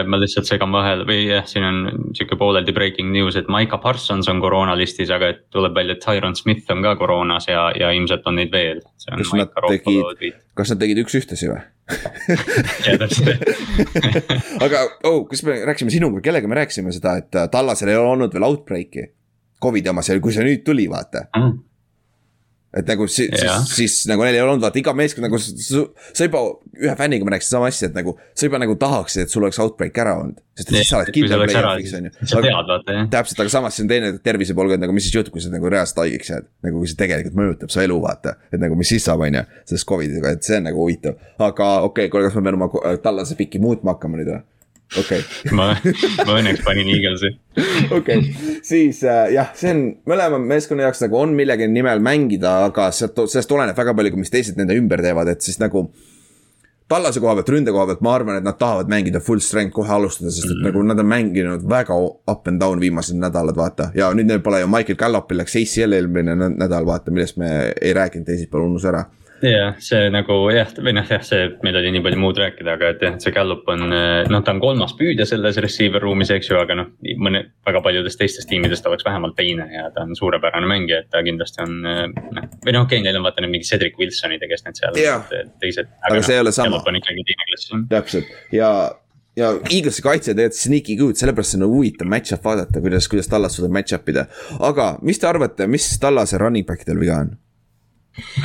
ma lihtsalt segan vahele või jah, siin on sihuke pooleldi breaking news, et Maiko Parsons on koroonalistis, aga et tuleb välja, et Tyron Smith on ka koroonas ja, ja ilmselt on neid veel. kas nad tegid, kas nad tegid üks-ühtesi või? jah, täpselt aga oh, kas me rääkisime sinuga, kellega me rääkisime seda, et Tallasel ei ole olnud veel outbreak'i. Covid'i omas ja kui see nüüd tuli, vaata mm et nagu si siis, siis nagu neil ei olnud, vaata iga meeskond nagu sa juba ühe fänniga ma rääkisin sama asja, et nagu. sa juba nagu tahaksid, et sul oleks outbreak ära olnud, sest et siis sa oled kindel play-off'iks on ju. sa tead vaata jah. täpselt, aga samas see on teine tervise pool ka, et nagu mis siis juhtub, kui sa nagu reaalselt haigeks jääd. nagu kui see tegelikult mõjutab su elu, vaata, et nagu mis siis saab, on ju, sellest Covidiga, et see on nagu huvitav. aga okei okay,, kuule, kas ma pean oma tallase piki muutma hakkama nüüd või? Okei okay. ma, ma õnneks panin Eaglesi. okei siis äh, jah, see on mõlema meeskonna jaoks nagu on millegi nimel mängida, aga sealt, sellest oleneb väga palju, mis teised nende ümber teevad, et siis nagu. tallase koha pealt, ründe koha pealt, ma arvan, et nad tahavad mängida full strength kohe alustada, sest et mm -hmm. nagu nad on mänginud väga up and down viimased nädalad, vaata. ja nüüd neil pole ju Michael Gallopil läks ACL eelmine nädal, vaata, millest me ei rääkinud teisipäeval, unus ära jah, see nagu jah, või noh, jah, see, meil oli nii palju muud rääkida, aga et jah, et see Gallup on, noh, ta on kolmas püüdja selles receiver ruumis, eks ju, aga noh, mõne, väga paljudest teistest tiimidest oleks vähemalt teine ja ta on suurepärane mängija, et ta kindlasti on. noh, või noh, okei okay,, neil on vaata need mingi Cedric Wilsonid ja kes need seal teised. aga, aga no, see ei ole sama. on ikkagi teine klass. täpselt ja ja Eaglesi kaitse tegelikult sneaky good, sellepärast see on huvitav match-up vaadata, kuidas, kuidas Tallas suudab match-up ida. aga mis te arvate, mis Tallase running back idel viga on?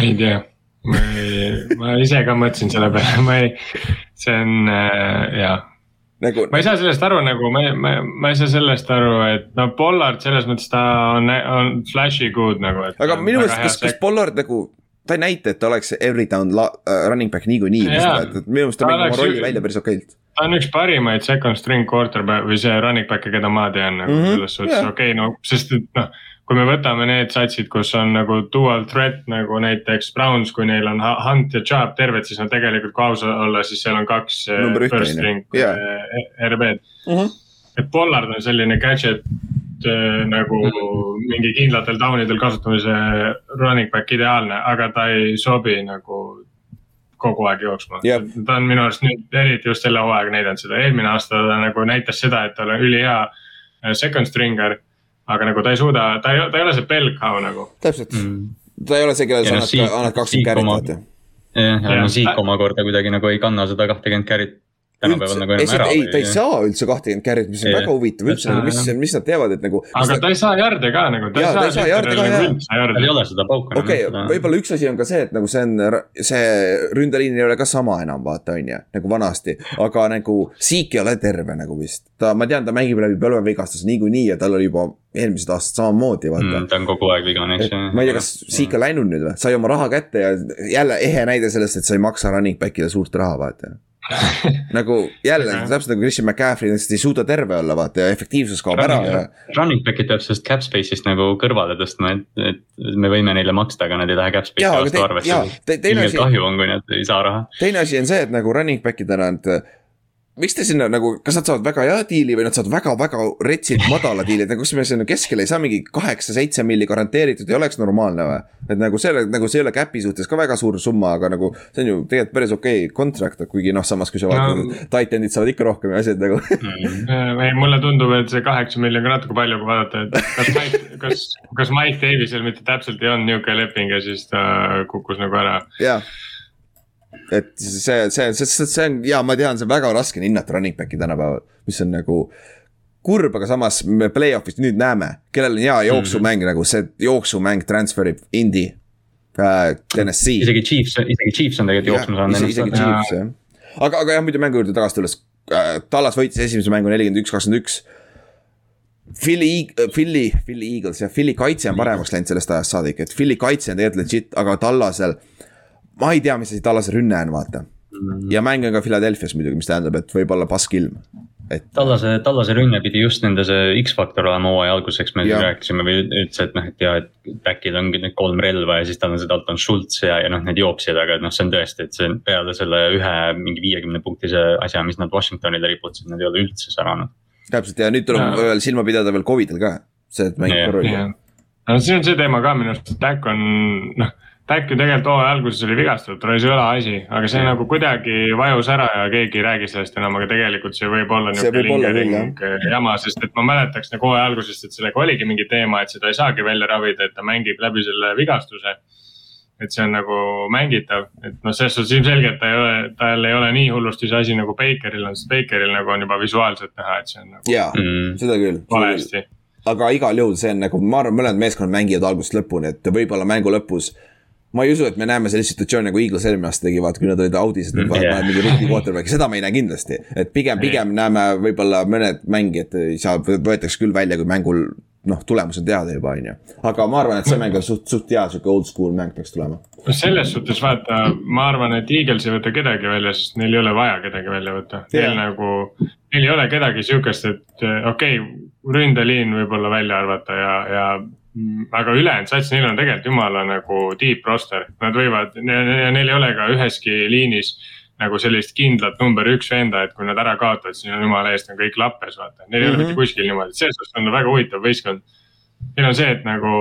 ei tea, ma ei, ma ise ka mõtlesin selle peale, ma ei, see on äh, jaa nagu. ma ei saa sellest aru nagu, ma, ma, ma ei saa sellest aru, et no Pollard selles mõttes ta on, on flash'i good nagu. aga minu meelest, kas, kas Pollard nagu ta ei näita, et ta oleks every down la, uh, running back niikuinii, et minu meelest ta mängib oma rolli välja päris okeilt ta on üks parimaid second string quarterback või see running back'e, keda ma tean nagu mm -hmm. selles suhtes yeah. okei okay,, no sest et noh. Kui me võtame need satsid, kus on nagu dual threat nagu näiteks Browns, kui neil on Hunt ja Chubb terved, siis no tegelikult kui aus olla, siis seal on kaks eh, Number first string yeah. Eh, RB-d mm. -hmm. et Pollard on selline gadget nagu mm -hmm. mingi kindlatel down idel kasutamise running back ideaalne, aga ta ei sobi nagu kogu aeg jooksma yep.. ta on minu arust nüüd eriti just selle hooaega näidanud seda, eelmine aasta ta nagu näitas seda, et tal on ülihea second stringer. Aga nagu ta ei suuda, ta ei, ta ei ole see bell cow nagu. täpselt mm., ta ei ole see, kellele sa annad, annad kakskümmend carry't vaata. jah, ja no Siik omakorda kuidagi nagu ei kanna seda kahtekümmet carry't tänapäeval nagu enam ära. ei, ta ei saa üldse kahtekümmet carry't, mis on ja, väga huvitav üldse, nagu mis, mis nad teevad, et nagu. aga ta ei saa jarde ka nagu. ta ei saa jarde ka jah. tal ei ole seda pauka. okei okay,, võib-olla üks asi on ka see, et nagu see on, see ründeliin ei ole ka sama enam, vaata on ju, nagu vanasti. aga nagu Siik ei ole terve nagu vist. ta, ma tean, ta mängib läbi põlvevigastuse niikuinii ja tal oli juba eelmised aastad samamoodi, vaata mm,. ta on kogu aeg vigane, eks ju. ma ei tea, kas Siik on läinud nüüd või, sai oma raha kätte ja jälle ehe näide sellest, et sa ei maksa running back'ile suurt raha, vaata nagu jälle täpselt nagu Christian McCaffrey lihtsalt ei suuda terve olla, vaata ja efektiivsus kaob ära ja. Running back'id peab sellest cap space'ist nagu kõrvale tõstma, et, et me võime neile maksta, aga nad ei lähe cap space'i vastu arvesse. ilmselt kahju on, kui nad ei saa raha. teine asi on see, et nagu running back idena, et miks te sinna nagu, kas nad saavad väga hea diili või nad saavad väga-väga retsilt madala diili, et nagu kas me sinna keskele ei saa mingi kaheksa-seitse milli garanteeritud, ei oleks normaalne või? et nagu selle, nagu see ei ole cap'i suhtes ka väga suur summa, aga nagu see on ju tegelikult päris okei okay contract, kuigi noh, samas kui sa vaatad no., titan'id saavad ikka rohkem ja asjad nagu mm.. ei, mulle tundub, et see kaheksa milli on ka natuke palju, kui vaadata, et kas Mike, kas, kas Mike Davisel mitte täpselt ei olnud nihuke leping ja siis ta kukkus nagu ära. jah et see, see, see, see on ja ma tean, see on väga raske hinnata running back'i tänapäeval, mis on nagu kurb, aga samas me play-off'is nüüd näeme, kellel on hea jooksumäng mm -hmm. nagu see jooksumäng transfer ib Indi äh,, Tennessee. isegi Chiefs, isegi Chiefs on tegelikult jooksma saanud. isegi, isegi Chiefs jah, aga, aga jah, muidu mängu juurde tagasi tulles äh,, Tallas võitis esimese mängu nelikümmend üks, kakskümmend üks. Philly, Philly, Philly Eagles jah, Philly kaitse on paremaks läinud sellest ajast saadik, et Philly kaitse on tegelikult legit, aga Tallasel ma ei tea, mis asi Tallase rünne on, vaata mm. -hmm. ja mäng on ka Philadelphia's muidugi, mis tähendab, et võib olla paskilm. et. Tallase, Tallase rünne pidi just nende see X-faktor olema hooaja alguseks, me ja. rääkisime või üldse, et noh, et ja, et back'il ongi need kolm relva ja siis tal on see Dalton Schultz ja, ja noh, need jooksjad, aga noh, see on tõesti, et see peale selle ühe mingi viiekümne punktise asja, mis nad Washingtonile riputasid, nad ei ole üldse säranud. täpselt ja nüüd tuleb veel silma pidada veel Covidil ka, see, et mängib ka rolli. no siin on see teema ka minu arust, et Dak on noh Back ju tegelikult hooaja alguses oli vigastatud, tal oli see õlaasi, aga see nagu kuidagi vajus ära ja keegi ei räägi sellest enam, aga tegelikult see võib olla nihuke lingering jama, sest et ma mäletaks nagu hooaja algusest, et sellega oligi mingi teema, et seda ei saagi välja ravida, et ta mängib läbi selle vigastuse. et see on nagu mängitav, et noh, selles suhtes ilmselgelt ta ei ole, tal ei ole nii hullusti see asi nagu Bakeril on, sest Bakeril nagu on juba visuaalselt näha, et see on nagu. jaa mm., seda küll. valesti aga igal juhul see on nagu, ma arvan, mõlemad meeskonnad mängivad algusest lõpuni, et võib-olla mängu lõpus ma ei usu, et me näeme sellist situatsiooni nagu Eagles eelmine aasta tegi, vaata kui nad olid audis, et nad mm, yeah. mingi rookie quarterback'i, seda me ei näe kindlasti. et pigem, pigem näeme võib-olla mõned mängijad ei saa, võetakse küll välja, kui mängul noh, tulemus on teada juba, on ju. aga ma arvan, et see mäng on suht, suht hea, sihuke old school mäng peaks tulema. no selles suhtes vaata, ma arvan, et Eagles ei võta kedagi välja, sest neil ei ole vaja kedagi välja võtta. Neil nagu, neil ei ole kedagi sihukest, et okei okay,, ründeliin võib-olla välja arvata ja, ja aga ülejäänud sats, neil on tegelikult jumala nagu deep roster, nad võivad ja neil ei ole ka üheski liinis nagu sellist kindlat number üks venda, et kui nad ära kaotavad, siis on jumala eest on kõik lappes, vaata. Neil ei mm -hmm. ole mitte mhm. kuskil niimoodi, selles suhtes on väga huvitav võistkond. Neil on see, et nagu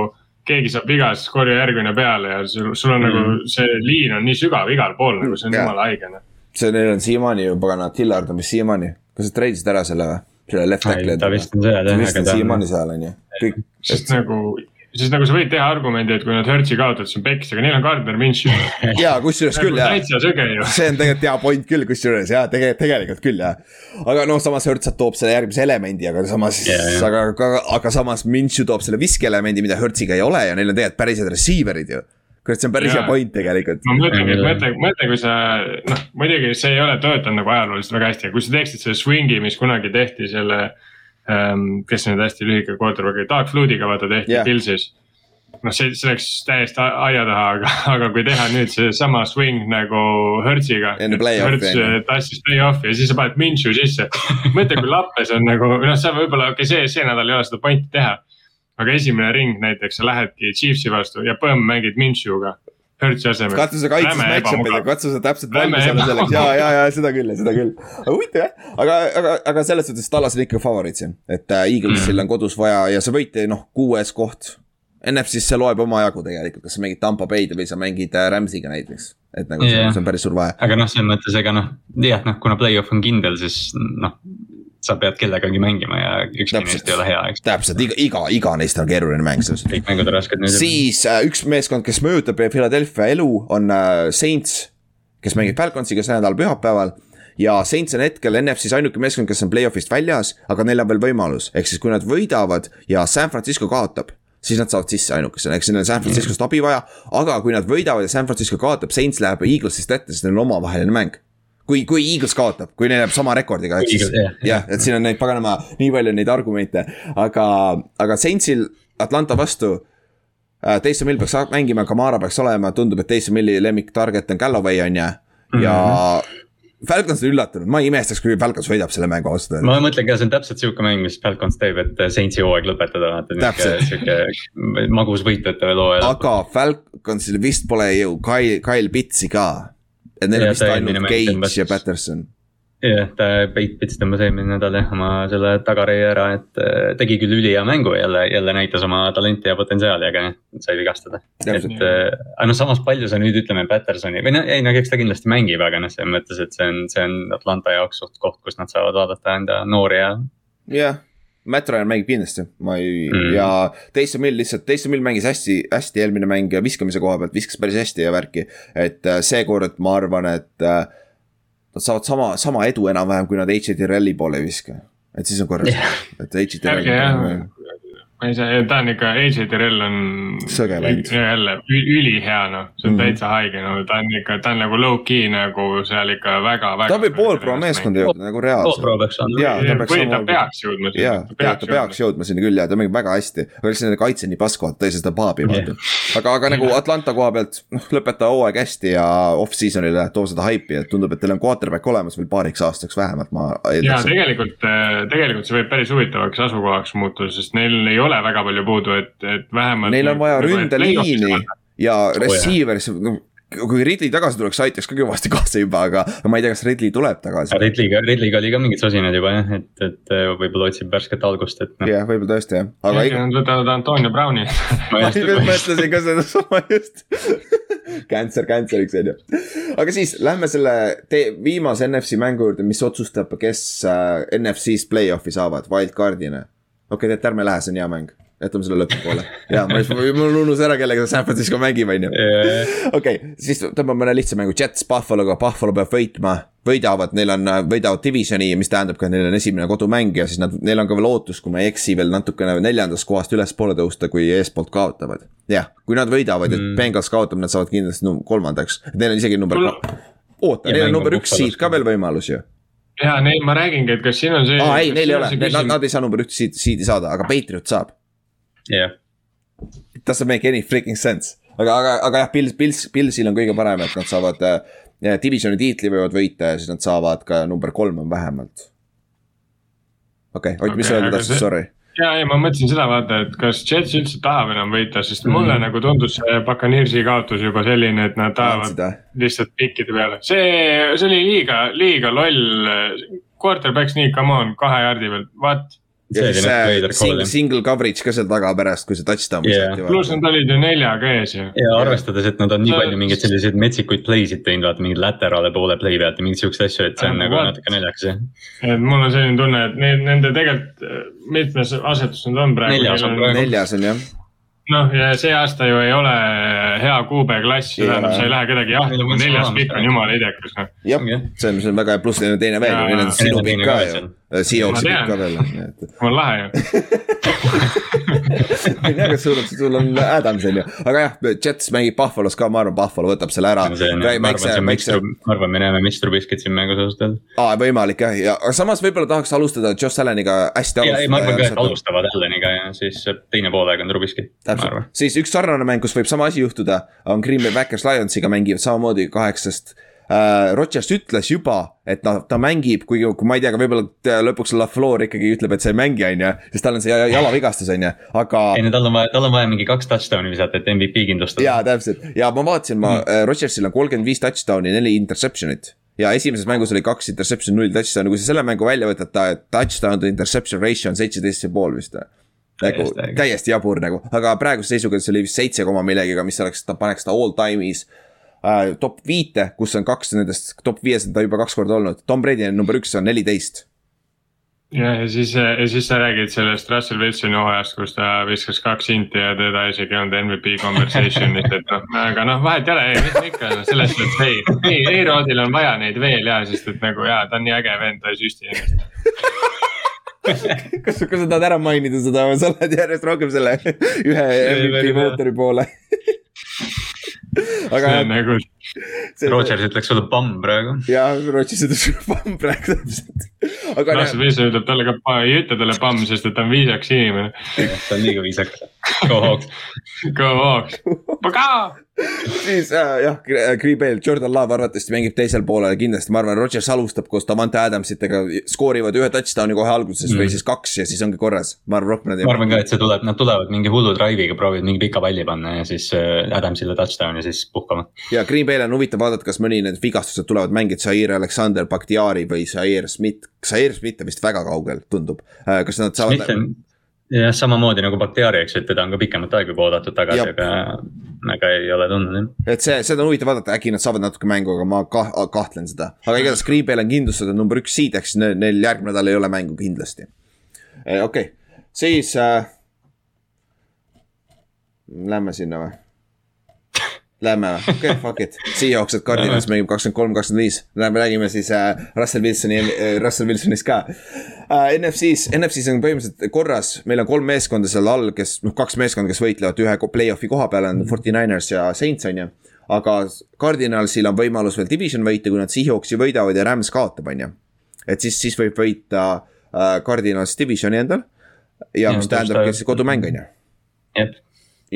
keegi saab viga, siis korja järgmine peale ja sul, sul on mm -hmm. nagu mhm. see liin on nii sügav igal pool nagu see on jumala haige. See neil on siiamaani ju pagana, Tillard on vist siiamaani, kas sa treidisid ära selle või? selle left tackle'i. ta vist on seal jah. ta vist on siiamaani seal on ju, kõik. sest nagu siis nagu sa võid teha argumendi, et kui nad Hertzi kaotavad, siis on peks, aga neil on Gardner Minshew ja kusjuures küll jah. täitsa sõge ju. see on tegelikult hea point küll, kusjuures ja tegelikult, tegelikult küll jah. aga noh, samas Hertz toob selle järgmise elemendi, aga samas yeah,, aga, aga, aga samas Minshew toob selle viskeelemendi, mida Hertziga ei ole ja neil on tegelikult päris head receiver'id ju kurat, see on päris hea point tegelikult. ma mõtlengi, et mõtle, mõtle, kui sa, noh, muidugi see ei ole töötanud nagu ajalooliselt väga hästi, aga kui sa teeksid selle swing'i, mis kunagi tehti selle ähm,. Kes nüüd hästi lühike quarterback'i, Doug Flute'iga vaata tehti yeah. Pilsis noh, see, see läks täiesti aia taha, aga, aga kui teha nüüd seesama swing nagu Hertziga. Hertz tassis play-off'i ja siis sa paned Minshew sisse. mõtle, kui lappes on nagu, noh, sa võib-olla, okei okay,, see, see nädal ei ole seda pointi teha aga esimene ring näiteks, sa lähedki Chiefsi vastu ja põmm mängid Minshew'ga. Hertzi asemel. katsu sa kaitses match-up'id ja katsu sa täpselt valmis olla selleks ja, ja, ja seda küll, seda küll. aga huvitav jah, aga, aga, aga selles suhtes Tallas on ikka favoriit siin, et äh, Eaglesil mm. on kodus vaja ja sa võite noh, kuues koht. NFC-s see loeb omajagu tegelikult, kas sa mängid Tampa Bay'd või sa mängid äh, Rams'iga näiteks. et nagu yeah. see on päris suur vahe. aga noh, selles mõttes, ega noh, jah, noh, kuna play-off on kindel, siis noh sa pead kellegagi mängima ja ükski neist ei ole hea, eks. täpselt, iga, iga, iga neist on keeruline mäng selles kõik mängud on. Rasked siis äh, üks meeskond, kes mõjutab Philadelphia elu, on äh, Saints, kes mängib Falconsiga see nädal pühapäeval. Ja Saints on hetkel NFC-s ainuke meeskond, kes on play-off'ist väljas, aga neil on veel võimalus, ehk siis kui nad võidavad ja San Francisco kaotab siis nad saavad sisse ainukesena, eks neil on San Franciscost abi vaja, aga kui nad võidavad ja San Francisco kaotab, Saints läheb Eaglesist ette, sest neil on omavaheline mäng kui, kui Eagles kaotab, kui neil jääb sama rekordiga, ehk siis jah, et siin on neid paganama nii palju neid argumente, aga, aga Saintsil Atlanta vastu äh,. Taysom Hill peaks mängima, Kamara peaks olema, tundub, et Taysom Hilli lemmik target on Galloway on ju, ja mm. -hmm. Falcons on üllatunud, ma ei imestaks, kui Falcons võidab selle mängu ausalt öeldes. ma mõtlen ka, see on täpselt sihuke mäng, mis Falcons teeb, et Saintsi hooaeg lõpetada, vaata. sihuke magus võitjate loo. aga Falconsil vist pole ju Kyle, Kyle Pitsi ka et neil on vist ainult Cage ja Patterson. jah, ta Pits tõmbas eelmine nädal jah oma selle tagareie ära, et äh, tegi küll ülihea mängu jälle, jälle näitas oma talenti ja potentsiaali, aga sai vigastada. et äh, aga noh, samas palju sa nüüd ütleme Pattersoni või noh, ei no eks ta kindlasti mängib, aga noh, selles mõttes, et see on, see on Atlanta jaoks suht koht, kus nad saavad vaadata enda noori ja. jah Matt Ryan mängib kindlasti, ma ei mm. ja Taysom Hill lihtsalt, Taysom Hill mängis hästi, hästi eelmine mäng viskamise koha pealt, viskas päris hästi ja värki. et äh, seekord ma arvan, et äh, nad saavad sama, sama edu enam-vähem, kui nad H.J. Terrelli poole ei viska. et siis on korras yeah., et H.J. Terrell ma ei saa, ta on ikka, AJ Terrell on. sõge vend. jälle ülihea noh, see on mm täitsa haige, no ta on ikka, ta on nagu low-key nagu seal ikka väga, väga. ta võib poolpro meeskonda jõuda nagu reaalselt. poolpro peaks olema. jaa, ta peaks. või ta peaks jõudma sinna. jaa, ta peaks jõudma sinna küll ja ta mängib väga hästi, aga lihtsalt nende kaitse nii pask, vaata, ta ei saa seda paabi vaata yeah.. Aga, aga nagu Atlanta koha pealt, noh, lõpeta hooaeg hästi ja off-season'ile too seda haipi, et tundub, et teil on quarterback olemas veel paariks aastaks vähemalt, ma. jaa, tegelikult, tegelikult see võib päris huvitavaks asukohaks muutuda, sest neil ei ole väga palju puudu et, et vähemalt. Neil on vaja ründeliini ja receiver'isse oh,, kui Ridley tagasi tuleks, aitaks ka kõvasti kaasa juba, aga ma ei tea, kas Ridley tuleb tagasi. Ridley'ga, Ridley'ga oli ka mingid sosinad juba jah, et, et võib-olla otsib värsket algust, et no.. jah, võib-olla tõesti jah, aga. Nad võtavad Antonio Browni ma just mõtlesin ka sedasama just Cancer, cancer'iks on ju. aga siis lähme selle viimase NFC mängu juurde, mis otsustab, kes äh, NFC-s play-off'i saavad, wildcard'ina. okei okay,, tead, ärme lähe, see on hea mäng jätame selle lõpupoole. ja ma, mul unus ära, kellega San Francisco mängib, on ju. okei, siis tõmbame mõne lihtsa mängu, Jets Buffalo'ga, Buffalo peab võitma. võidavad, neil on, võidavad divisioni, mis tähendab ka, et neil on esimene kodumäng ja siis nad, neil on ka veel ootus, kui ma ei eksi, veel natukene neljandast kohast ülespoole tõusta, kui eespoolt kaotavad. jah, kui nad võidavad mm. ja Bengals kaotab, nad saavad kindlasti no, kolmandaks, neil on isegi number no. oota, neil on number üks siit ka veel võimalus ju ja neil, ma räägingi, et kas siin on see. aa ei, neil ei ole, nad, nad ei saa number üks siidi, siidi saada, aga Patriot saab jah yeah.. Doesn't make any freaking sense, aga, aga, aga jah, Pils, Pils, Pilsil on kõige parem, et nad saavad äh, divisioni tiitli võivad võita ja siis nad saavad ka number kolm on vähemalt. okei okay,, Ott, mis sa öelda tahtsid, sorry ja, ei, ma mõtlesin seda vaata, et kas Jets üldse tahab enam võita, sest mm. mulle nagu tundus see Buccaneersi kaotus juba selline, et nad tahavad lihtsalt pikkide peale. see, see oli liiga, liiga loll. Quarterback sneak, come on, kahe jardi peal, what ja siis see single, single coverage ka seal taga pärast, kui see touchdown yeah.. pluss nad olid ju neljaga ees ju. ja arvestades, et nad on nii palju mingeid selliseid metsikuid play sid teinud, vaata mingeid laterale poole play pealt ja mingeid siukseid asju, et see on nagu natuke naljakas jah. et mul on selline tunne, et need, nende tegelikult, mitmes asetus nad on praegu. neljas on praegu. neljas on jah noh, ja see aasta ju ei ole hea kuube klass, see tähendab, sa ei lähe kedagi jahtima, neljas pikk on jumala idekas noh. jah, see on, see on väga hea, pluss neil on teine veel, neil on sinu pikk ka ju, Seahawksi pikk ka veel. mul lahe ju ma ei tea, kas sul on, sul on Adams on ju, aga jah, Jets mängib Buffalo's ka, ma arvan, Buffalo võtab selle ära. ma arvan, me näeme Mr Biscuit siin mängus ausalt öeldes. aa, võimalik jah, ja aga samas võib-olla tahaks alustada Josh Alleniga hästi alustada. ei, ma arvan ka, et alustavad Alleniga ja siis teine poolaeg on Trubisky täpselt, siis üks sarnane mäng, kus võib sama asi juhtuda, on Green Bay Packers Lionsiga mängivad samamoodi kaheksast äh,. Rodgers ütles juba, et noh, ta mängib, kuigi kui ma ei tea, aga võib-olla lõpuks LaFleur ikkagi ütleb, et sa ei mängi, on ju. sest tal on see jalavigastus, on ju, aga. ei no tal on vaja, tal on vaja mingi kaks touchdown'i visata, et MVP kindlustada. jaa, täpselt ja ma vaatasin, ma mm., Rodgersil on kolmkümmend viis touchdown'i, neli interception'it ja esimeses mängus oli kaks interception, null touchdown'i, kui sa selle mängu välja võtad, ta touchdown to interception ratio on seitseteist ja pool vist või nagu täiesti jabur nagu, aga praeguse seisuga see oli vist seitse koma millegiga, mis oleks, ta paneks ta all time'is äh,. Top viite, kus on kaks nendest, top viies on ta juba kaks korda olnud, Tom Brady on number üks, on neliteist. jah, ja siis, ja siis sa räägid sellest Russell Wilsoni hooajast, kus ta viskas kaks inti ja teda isegi ei olnud MVP conversation'is, et noh, aga noh, vahet ei ole, ei, mis me ikka selles mõttes ei, ei, A-Rodil on vaja neid veel ja, sest et nagu jaa, ta on nii äge vend, ta ei süsti ennast. Kas, kas sa tahad ära mainida seda või sa lähed järjest rohkem selle ühe MVP mootori poole aga jah. nagu. Rodgers ütleks sulle pamm praegu. jah, Rodgers ütleks sulle pamm praegu täpselt. aga. Russell Wilson ütleb talle ka, ei ütle talle pamm, sest et ta on viisakas inimene. ta on liiga viisakas. Go Hawks. Go Hawks. Paga siis äh, jah, Green Bay, Jordan Love arvatavasti mängib teisel poolel kindlasti, ma arvan, Rodgers alustab koos Davante Adamsitega, skoorivad ühe touchdown'i kohe alguses mm. või siis kaks ja siis ongi korras. ma arvan, rohkem nad ei. ma arvan ka, et see tuleb, nad tulevad mingi hullu drive'iga, proovivad mingi pika palli panna ja siis äh, Adamsile touchdown ja siis puhkama. ja Green Bay'l on huvitav vaadata, kas mõni need vigastused tulevad mängida, Zaire Alexander Bakhtiari või Zaire Smith. Zaire Smith on vist väga kaugel, tundub, äh, kas nad saavad. Smith on jah, samamoodi nagu Bakhtiari, eks ju, et teda on ka pikemat aega juba oodatud tagasi, aga, aga ei ole tundnud jah. et see, seda on huvitav vaadata, äkki nad saavad natuke mängu, aga ma kah, kahtlen seda. aga igatahes Green Bay'l on kindlustatud number üks seed, ehk siis neil järgmine nädal ei ole mängu kindlasti. Eh, okei okay., siis äh,. Lähme sinna või? Lähme. Või, okei okay,, fuck it, Seahawks, et Cardinals mängib kakskümmend kolm, kakskümmend viis, lähme räägime siis äh, Russell Wilsoni äh,, Russell Wilsonist ka. Äh,. NFC-s, NFC-s on põhimõtteliselt korras, meil on kolm meeskonda seal all, kes noh, kaks meeskonda, kes võitlevad ühe play-off'i koha peal on Forty Niners ja Saints on ju. aga Cardinalsil on võimalus veel division võita, kui nad Seahawksi võidavad ja Rams kaotab, on ju. et siis, siis võib võita äh, Cardinals divisioni endal. Ja, ja mis tähendabki siis kodumäng on ju. jah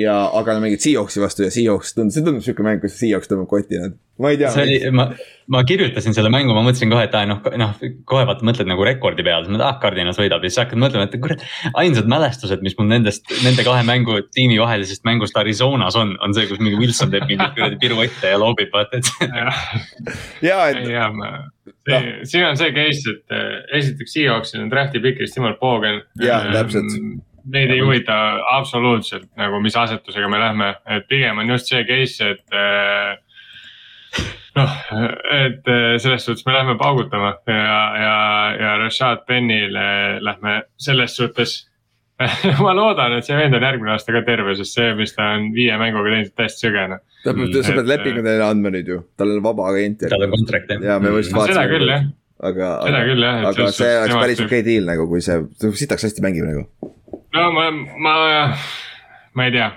ja, aga nad mängivad Seahawksi vastu ja Seahawks tundus, see tundub sihuke mäng, kus Seahawks tõmbab kotti nad. ma ei tea. see oli, ma, ma kirjutasin selle mängu, ma mõtlesin kohe, et aa noh, noh kohe vaata mõtled nagu rekordi peale, siis mõtled, ah Cardinals võidab ja siis hakkad mõtlema, et kurat. ainsad mälestused, mis mul nendest, nende kahe mängu tiimi vahelisest mängust Arizonas on, on see, kus mingi Wilson teeb mingi kuradi piruette ja loobib, vaata, et. ja, et. ja, ma see, siin on see case, et äh, esiteks Seahawksil on draft'i pikist jumal poogen. jah, täpselt Neid ei huvita absoluutselt nagu, mis asetusega me lähme, et pigem on just see case, et äh, noh, et äh, selles suhtes me lähme paugutama ja, ja, ja Rashad Penile lähme selles suhtes ma loodan, et see vend on järgmine aasta ka terve, sest see, mis ta on viie mänguga teinud, täiesti sõgene. sa pead, sa pead lepingu teile andma nüüd ju, tal on vaba agent. tal on kontrakt jah. ja me just vaatasime. seda küll jah. aga, aga, aga see oleks päris okei okay deal nagu, kui see, sitaks hästi mängib nagu no ma, ma, ma ei tea,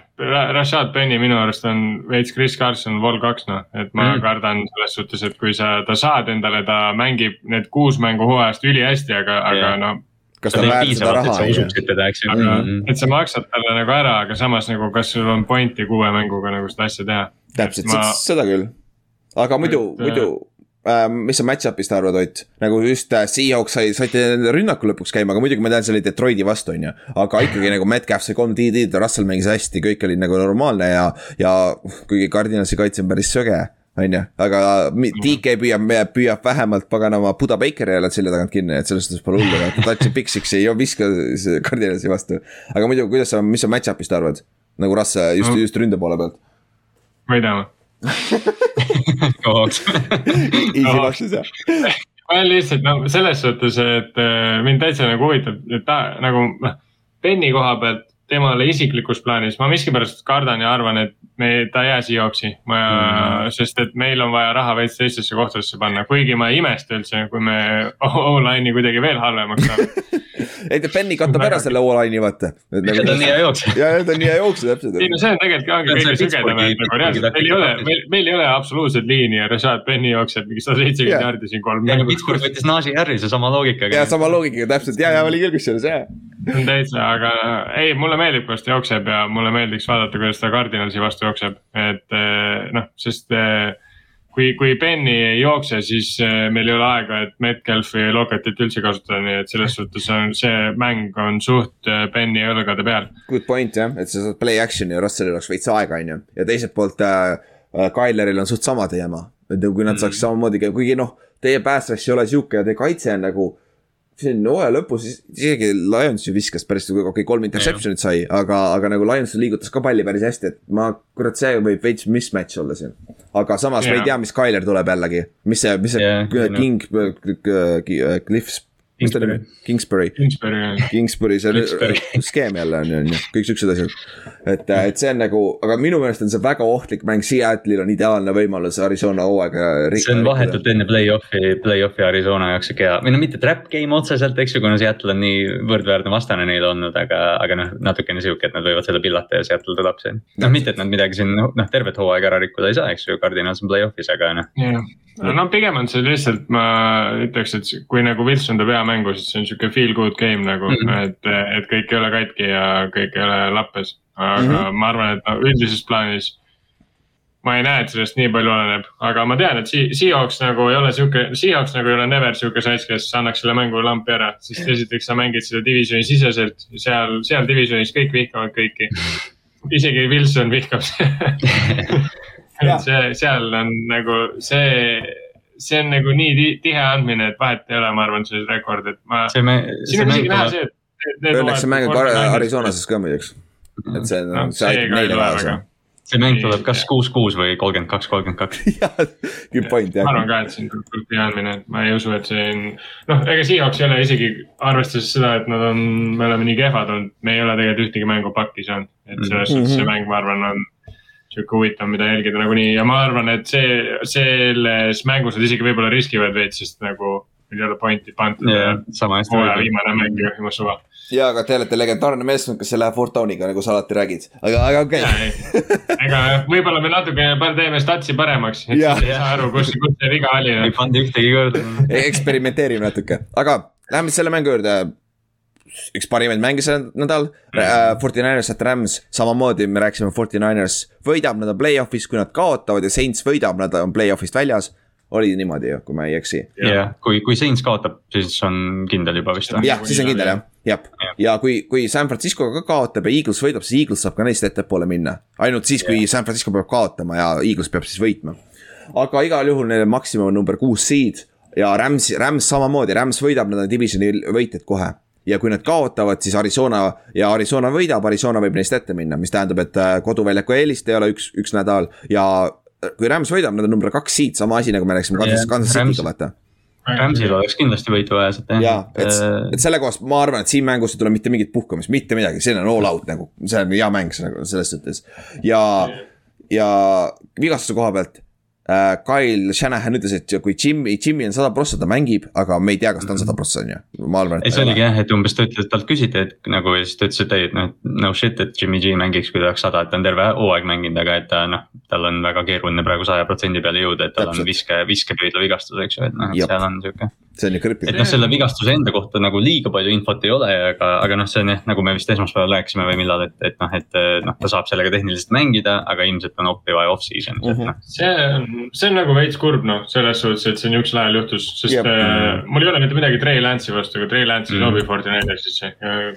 Rashad Penny minu arust on veits Chris Carson vol kaks noh, et ma mm. kardan selles suhtes, et kui sa, ta saad endale, ta mängib need kuus mängu hooajast ülihästi, aga yeah., aga noh kas ta väärib seda raha, on ju. aga, mm. et sa maksad talle nagu ära, aga samas nagu, kas sul on pointi kuue mänguga nagu seda asja teha? täpselt ma..., seda küll. aga muidu, muidu äh,, mis sa match-up'ist arvad, Ott? nagu just äh, Seahawks sai, saite rünnaku lõpuks käima, aga muidugi ma tean, see oli Detroiti vastu, on ju. aga ikkagi nagu Metcalf sai kolm TD-d, Russell mängis hästi, kõik oli nagu normaalne ja, ja kuigi Cardinalsi kaitse on päris söge on ju, aga DK püüab, püüab vähemalt paganama Buda Bakeri jälle selja tagant kinni, et selles suhtes pole hullu, et ta touch'i six'i ei viska Cardinalsi vastu. aga muidu, kuidas sa, mis sa match-up'ist arvad? nagu Russ just no., just ründe poole pealt. võidame Easy vastus jah. ma olen lihtsalt no selles suhtes, et äh, mind täitsa nagu huvitab, et ta nagu noh, Benny koha pealt temale isiklikus plaanis, ma miskipärast kardan ja arvan, et me, ta ei jää siia joksi. ma mm., sest et meil on vaja raha veits teistesse kohtadesse panna, kuigi ma ei imesta üldse, kui me O-line'i kuidagi veel halvemaks saame ei ta Benny katab ära selle O-line'i vaata. Nagu ta on nii hea jooksja. ja, ta on nii hea jooksja täpselt. ei no see on tegelikult ongi kõige sügedam, et nagu reaalselt meil ei ole, meil, meil ei ole absoluutset liini ja Rashad Benny jookseb mingi sada seitsekümmend jaardi siin kolm. ja Pittsburgh võttis Najee Harrise sama loogikaga. ja sama loogikaga täpselt ja, ja oli küll kusjuures jah. täitsa, aga ei, mulle meeldib, kuidas ta jookseb ja mulle meeldiks vaadata, kuidas ta Cardinalsi vastu jookseb, et eh, noh, sest eh, kui, kui Benny ei jookse, siis eh, meil ei ole aega, et Metcalfi ja Locketit üldse kasutada, nii et selles suhtes on see mäng on suht Benny õlgade peal. Good point jah, et sa saad play action'i ja Russellil oleks veits aega, on ju, ja teiselt poolt äh, Kyleril on suht sama teema. et kui nad mm. saaks samamoodi, kuigi noh, teie rush ei ole sihuke ja teie kaitse on nagu siin hooaja lõpus isegi Lions ju viskas päris, okei okay,, kolm interception'it sai, aga, aga nagu Lions liigutas ka palli päris hästi, et ma, kurat, see võib veits mismatch olla siin. aga samas yeah. me ei tea, mis Tyler tuleb jällegi, mis see, mis see yeah, King no., Cliffs mis ta nimi, Kingsbury. Kingsbury, Kingsbury, see skeem jälle on ju, on ju, kõik siuksed asjad. et, et see on nagu, aga minu meelest on see väga ohtlik mäng, Seattle'il on ideaalne võimalus Arizona hooaega. see on vahetult enne play-off'i, play-off'i Arizona jaoks sihuke hea, või no mitte trap game otseselt, eks ju, kuna Seattle on nii võrdväärne vastane neil olnud, aga, aga noh, natukene sihuke, et nad võivad seda pillata ja Seattle tuleb siin. noh, mitte, et nad midagi siin noh, tervet hooaega ära rikkuda ei saa, eks ju, Cardinals on play-off'is, aga noh yeah no pigem on see lihtsalt, ma ütleks, et kui nagu Wilson teeb hea mängu, siis see on sihuke feel good game nagu mm, -hmm. et, et kõik ei ole katki ja kõik ei ole lappes. aga mm -hmm. ma arvan, et no üldises plaanis ma ei näe, et sellest nii palju oleneb, aga ma tean, et Seahawks nagu ei ole sihuke, Seahawks nagu ei ole never sihuke sats, kes annaks selle mängu lampi ära. sest esiteks sa mängid seda divisioni siseselt, seal, seal divisionis kõik vihkavad kõiki. isegi Wilson vihkab see, seal on nagu see, see on nagu nii tihe andmine, et vahet ei ole, ma arvan, selles rekord, et ma. see. Õnneks see mäng on Arizonases ka muidugi, et see no,, see aitab neile kaasa see mäng tuleb kas kuus, kuus või kolmkümmend kaks, kolmkümmend kaks. good point jah. ma arvan ka, et see on grupi andmine, et ma ei usu, et see on, noh, ega Seahawks ei ole isegi arvestades seda, et nad on, me oleme nii kehvad olnud, me ei ole tegelikult ühtegi mängu pakki saanud. et selles suhtes mm -hmm. see mäng, ma arvan, on sihuke huvitav, mida jälgida nagunii ja ma arvan, et see, selles mängus nad isegi võib-olla riskivad veits, sest nagu ei ole pointi pandud yeah,. hooaja viimane mäng ju, jumal suva. ja, aga te olete legendaarne meeskond, kes läheb Fortowniga, nagu sa alati räägid, aga, aga okei okay. ega võib-olla me natuke teeme statsi paremaks, et siis ei saa aru, kus, kus see viga oli. ei pannud ühtegi korda eksperimenteerime natuke, aga läheme selle mängu juurde üks parimaid mänge see nädal mm. uh,. Forty Niners at Rams, samamoodi me rääkisime, Forty Niners võidab, nad on play-off'is, kui nad kaotavad ja Saints võidab, nad on play-off'ist väljas. oli niimoodi ju, kui ma ei eksi. jah kui, kui Saints kaotab, siis on kindel juba vist jah, siis on kindel jah, jah. ja kui, kui San Francisco ka kaotab ja Eagles võidab, siis Eagles saab ka neist ettepoole minna. ainult siis, kui yeah. San Francisco peab kaotama ja Eagles peab siis võitma. aga igal juhul neil on maksimum number kuus seed ja Rams, Rams samamoodi, Rams võidab, nad on divisioni võitjad kohe ja kui nad kaotavad, siis Arizona ja Arizona võidab, Arizona võib neist ette minna, mis tähendab, et äh, koduväljaku eelist ei ole üks, üks nädal ja äh, kui Rams võidab, nad on number kaks seed, sama asi nagu me rääkisime Kansas, Kansas City'ga vaata. Ramsil oleks kindlasti võitu vaja sealt jah. ja, et, äh, et selle kohast ma arvan, et siin mängus ei tule mitte mingit puhkamist, mitte midagi, see on all out nagu, see on hea mäng selles suhtes. ja, ja vigastuse koha pealt. Kyle Shanahan ütles, et kui Jimmy, Jimmy on sada prossa, ta mängib, aga me ei tea, kas ta on sada prossa, on ju, ma arvan. ei, see oligi jah, et umbes ta ütles, talt küsiti, et nagu ja siis ta ütles, et ei, et noh, no shit, et Jimmy G mängiks, kui ta oleks sada, et ta on terve hooaeg mänginud, aga et ta noh. tal on väga keeruline praegu saja protsendi peale jõuda, et tal Täpselt. on viske, viskepüüdla vigastus, eks ju, et noh, et seal on sihuke see on ikka et noh, selle vigastuse enda kohta nagu liiga palju infot ei ole, aga, aga noh, see on jah, nagu me vist esmaspäeval rääkisime või millal, et, et noh, et noh, ta saab sellega tehniliselt mängida, aga ilmselt on oppi vaja off-season'is mm, -hmm. et noh. see on, see on nagu veits kurb noh, selles suhtes, et see niisugusel ajal juhtus, sest yep. äh, mul ei ole mitte midagi Trey Lance'i vastu, aga Trey Lance ei mm. sobi Fortinate'isse.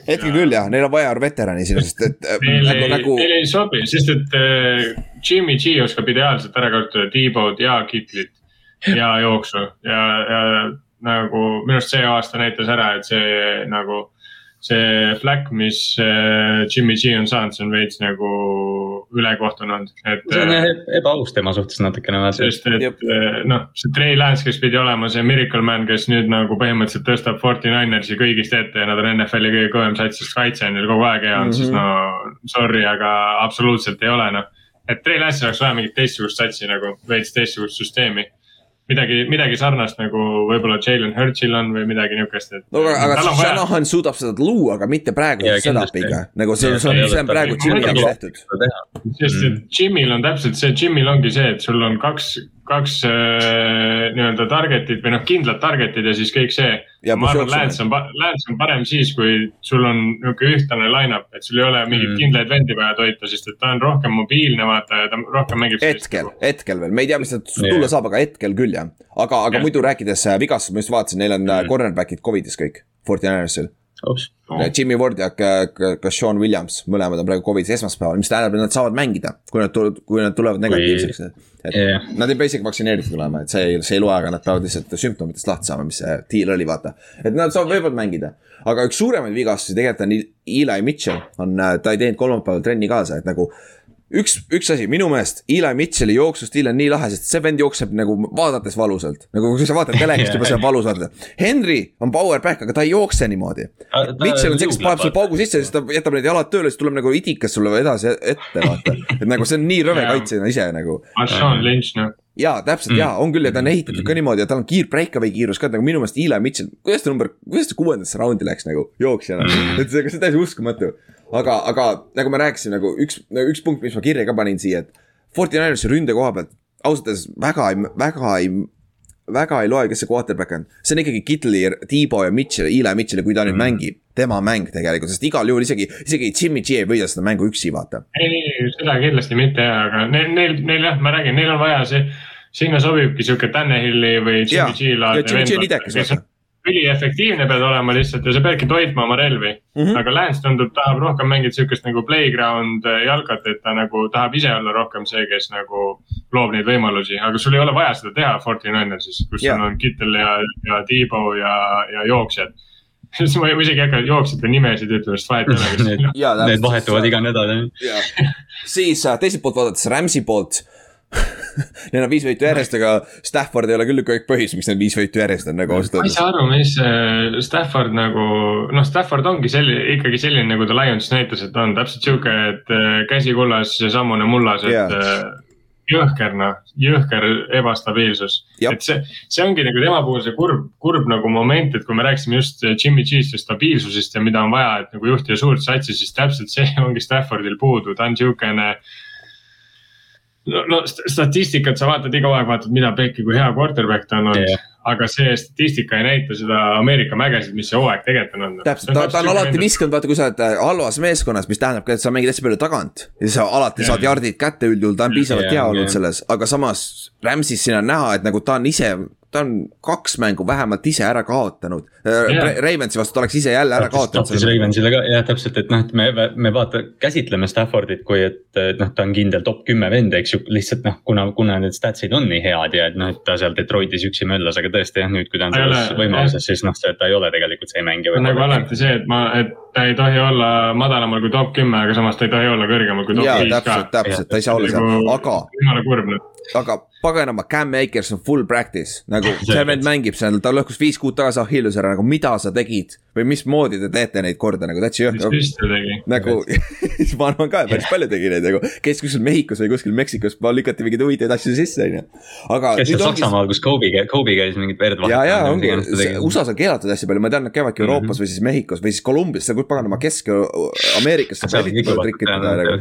hetkel küll jah, neil on vaja veterani sinna, sest et äh,. Neil nagu, ei nagu..., neil ei sobi, sest et äh, Jimmy G oskab ideaalselt ära kasutada T-Bow'd ja Kitlit ja jooksu ja, ja nagu minu arust see aasta näitas ära, et see nagu see flack, mis äh, Jimmy G on saanud, see on veits nagu ülekohtunud, et. see on jah ebaaus tema suhtes natukene. sest et äh, noh, see Trey Lance, kes pidi olema see miracle man, kes nüüd nagu põhimõtteliselt tõstab Forty Ninersi kõigist ette ja nad on NFL-i kõige kõvem sats, sest kaitse on neil kogu aeg hea on mm, -hmm. siis mhm. no sorry, aga absoluutselt ei ole noh. et Trey Lance'il oleks vaja mingit teistsugust satsi nagu, veits teistsugust süsteemi midagi, midagi sarnast nagu võib-olla Jalen Hurtsil on või midagi niukest, et. no aga, aga Shanahan suudab seda luua, aga mitte praeguse setup'iga, nagu see, see on, see on praegu Jimmy jaoks tehtud. sest et Jimmy'l on täpselt see, Jimmy'l ongi see, et sul on kaks kaks äh, nii-öelda target'it või noh, kindlad target'id ja siis kõik see. ma arvan, Lance on, Lance on parem siis, kui sul on nihuke ühtlane line-up, et sul ei ole mingeid mm. kindlaid vendi vaja toita, sest et ta on rohkem mobiilne, vaata ja ta rohkem mängib. hetkel, hetkel veel, me ei tea, mis sealt tulla saab, aga hetkel küll jah. aga, aga ja. muidu rääkides äh, vigastust, ma just vaatasin, neil on mm. cornerback'id Covidis kõik, Forty Ninersil Oops. Jimmy Ward ja ka Sean Williams, mõlemad on praegu Covidis esmaspäeval, mis tähendab, et nad saavad mängida, kui nad tulevad, kui nad tulevad negatiivseks. et yeah. nad ei pea isegi vaktsineeritud olema, et see, see ei loe, aga nad peavad lihtsalt sümptomitest lahti saama, mis see deal oli, vaata. et nad saavad, võivad mängida, aga üks suuremaid vigastusi tegelikult on Eli Mitchell on, ta ei teinud kolmapäeval trenni kaasa, et nagu üks, üks asi minu meelest Eli Mitchell'i jooksustiil on nii lahe, sest see vend jookseb nagu vaadates valusalt. nagu kui sa vaatad telekast juba seda valus vaata. Henry on power back, aga ta ei jookse niimoodi. Mitchell on see, kes paneb sulle paugu sisse, siis ta jätab need jalad tööle, siis tuleb nagu idikas sulle edasi ette vaata. et nagu see on nii rõve kaitsjana ise nagu. Sean Lynch noh jaa, täpselt mm. jaa, on küll ja ta on ehitatud ka niimoodi ja tal on kiir breakaway kiirus ka nagu minu meelest Eli Mitchell, kuidas ta number, kuidas ta kuuendasse raundi läks nagu jooksjana mm., et see, see on täiesti uskumatu aga, aga nagu ma rääkisin, nagu üks, nagu üks punkt, mis ma kirja ka panin siia, et Fortinanersi ründe koha pealt ausalt öeldes väga ei, väga ei, väga ei loe, kes see quarterback on. see on ikkagi Kitli, Tiibo ja Mitchell, Eli Mitchell, kui ta nüüd mm mängib, tema mäng tegelikult, sest igal juhul isegi, isegi Jimmy G ei võida seda mängu üksi, vaata. ei, seda kindlasti mitte ja, aga neil, neil, neil jah, ma räägin, neil on vaja see, sinna sobibki sihuke Tannehilli või Jimmy G laadne vend. Jimmy G on üliefektiivne pead olema lihtsalt ja sa peadki toitma oma relvi mm. -hmm. aga Lance tundub, tahab rohkem mängida sihukest nagu playground äh, jalgat, et ta nagu tahab ise olla rohkem see, kes nagu loob neid võimalusi, aga sul ei ole vaja seda teha Forty Ninersis, kus yeah. sul on Kittel ja, ja Tiibo ja, ja jooksjad siis ma isegi ei hakka jooksjate nimesid ütlema, sest vahet ei ole. Need vahetuvad iga nädal jah. siis äh, teiselt poolt vaadates Rams'i poolt Neil on viis võitu järjest, aga Stafford ei ole küll kõik põhjus, miks neil viis võitu järjest on nagu ausalt öeldes. ma ei saa aru, mis äh, Stafford nagu, noh, Stafford ongi selline, ikkagi selline, nagu ta Lions näitas, et ta on täpselt sihuke, et äh, käsi kullas ja sammune mullas, et yeah. jõhker noh, jõhker ebastabiilsus. et see, see ongi nagu tema puhul see kurb, kurb nagu moment, et kui me rääkisime just Jimmy G'st ja stabiilsusest ja mida on vaja, et nagu juhtida suurt satsi, siis täpselt see ongi Staffordil puudu, ta on sihukene no, no statistikat sa vaatad iga aeg, vaatad, mida pekki, kui hea quarterback ta on olnud yeah.. aga see statistika ei näita seda Ameerika mägesid, mis see hooaeg tegelikult on olnud. täpselt, ta, ta on alati viskanud, vaata, kui sa oled äh, halvas meeskonnas, mis tähendab ka, et sa mängid hästi palju tagant. ja sa alati yeah. saad jardid kätte üldjuhul, ta on piisavalt yeah, hea olnud yeah. selles, aga samas Rams'is siin on näha, et nagu ta on ise ta on kaks mängu vähemalt ise ära kaotanud yeah.. Ravensi vastu ta oleks ise jälle ära kaotanud. tappis Ravensile ka jah, täpselt, et noh, et me, me vaata, käsitleme Staffordit kui, et, noh, ta on kindel top kümme vend, eks ju, lihtsalt noh, kuna, kuna need stats'id on nii head ja et noh, et ta seal Detroitis üksi möllas, aga tõesti jah, nüüd, kui ta on selles võimaluses, siis noh, see, ta ei ole tegelikult see mängija. nagu alati see, et ma, et ta ei tohi olla madalamal kui top kümme, aga samas ta ei tohi olla kõrgemal kui top viis ka. täpselt, täpselt, ta ei saa olla seal, nagu aga. jumala kurb nüüd aga paganama, Cam Akers on full practice, nagu see vend mängib seal, ta lõhkus viis kuud tagasi Achilles ära, nagu mida sa tegid või mismoodi te teete neid korda nagu täitsa jõhker. mis ta tegi? nagu ma arvan ka, et päris palju tegi neid nagu, käis kuskil Mehhikos või kuskil Meksikos, lükati mingeid huvitavaid asju sisse, on ju. aga. käis seal Saksamaal, kus Kobe, Kobe käis mingit verd vahetama. ja, ja ongi, USA-s on keelatud hästi palju, ma tean, nad käivadki Euroopas mm -hmm. või siis Mehhikos või siis Kolumbias, seal paganama Kesk-Ameerikas nagu.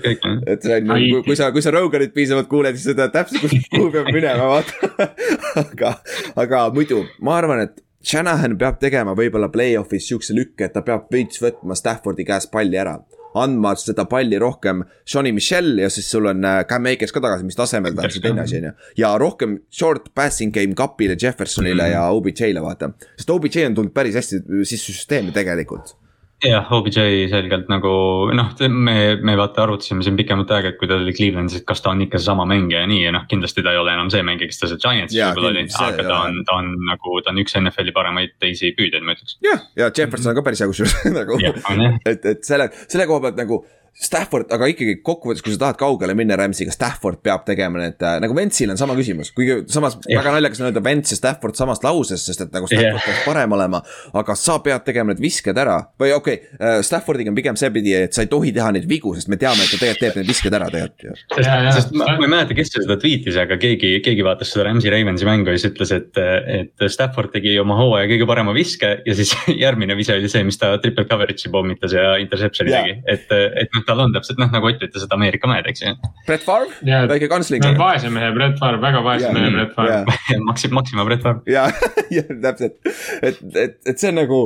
et see on, kui sa, kui sa Roganit piisavalt kuuled, siis sa tead täpselt, kuhu peab minema, vaata aga, aga muidu ma arvan, et Shanahan peab tegema võib-olla play-off'is siukse lükke, et ta peab veits võtma Staffordi käest palli ära. andma seda palli rohkem Johnny Michel ja siis sul on äh, Cam Akers ka tagasi, mis tasemel ta on, see teine asi on ju. ja rohkem short passing game kapile, Jeffersonile mm -hmm. ja OBJ-le vaata. sest OBJ on tulnud päris hästi sisse süsteemi tegelikult jah, OBJ selgelt nagu noh, me, me vaata arutasime siin pikemat aega, et kui ta oli Clevelandis, et kas ta on ikka seesama mängija ja nii ja noh, kindlasti ta ei ole enam see mängija, kes ta seal Giantsis võib-olla oli, aga ta on, ta on nagu, ta on üks NFL-i paremaid teisi püüdjaid, ma ütleks. jah, ja Jefferson on ka päris hea kusjuures nagu, et, et selle, selle koha pealt nagu Stafford, aga ikkagi kokkuvõttes, kui sa tahad kaugele minna Rams'iga, Stafford peab tegema need äh,, nagu Ventsil on sama küsimus, kuigi samas yeah. väga naljakas on öelda Vents ja Stafford samast lauses, sest et nagu Stafford yeah. peaks parem olema. aga sa pead tegema need visked ära või okei okay, äh,, Staffordiga on pigem seepidi, et sa ei tohi teha neid vigu, sest me teame, et ta tegelikult teeb need visked ära tegelikult. sest, sest ma, ma ei mäleta, kes seda tweet'is, aga keegi, keegi vaatas seda Rams'i Ravensi mängu ja siis ütles, et, et Stafford tegi oma hooaja kõige parema viske ja siis järgmine vise oli see, mis ta triple coverage'i pommitas ja interception'i tegi, et, et noh, tal on täpselt noh, nagu Ott ütles, et Ameerika mehed, eks ju. Brett Favre, väike kantsling. vaese mehe Brett Favre, väga vaese mehe Brett Favre. Maxima, Maxima Brett Favre. ja, ja täpselt, et, et, et see on nagu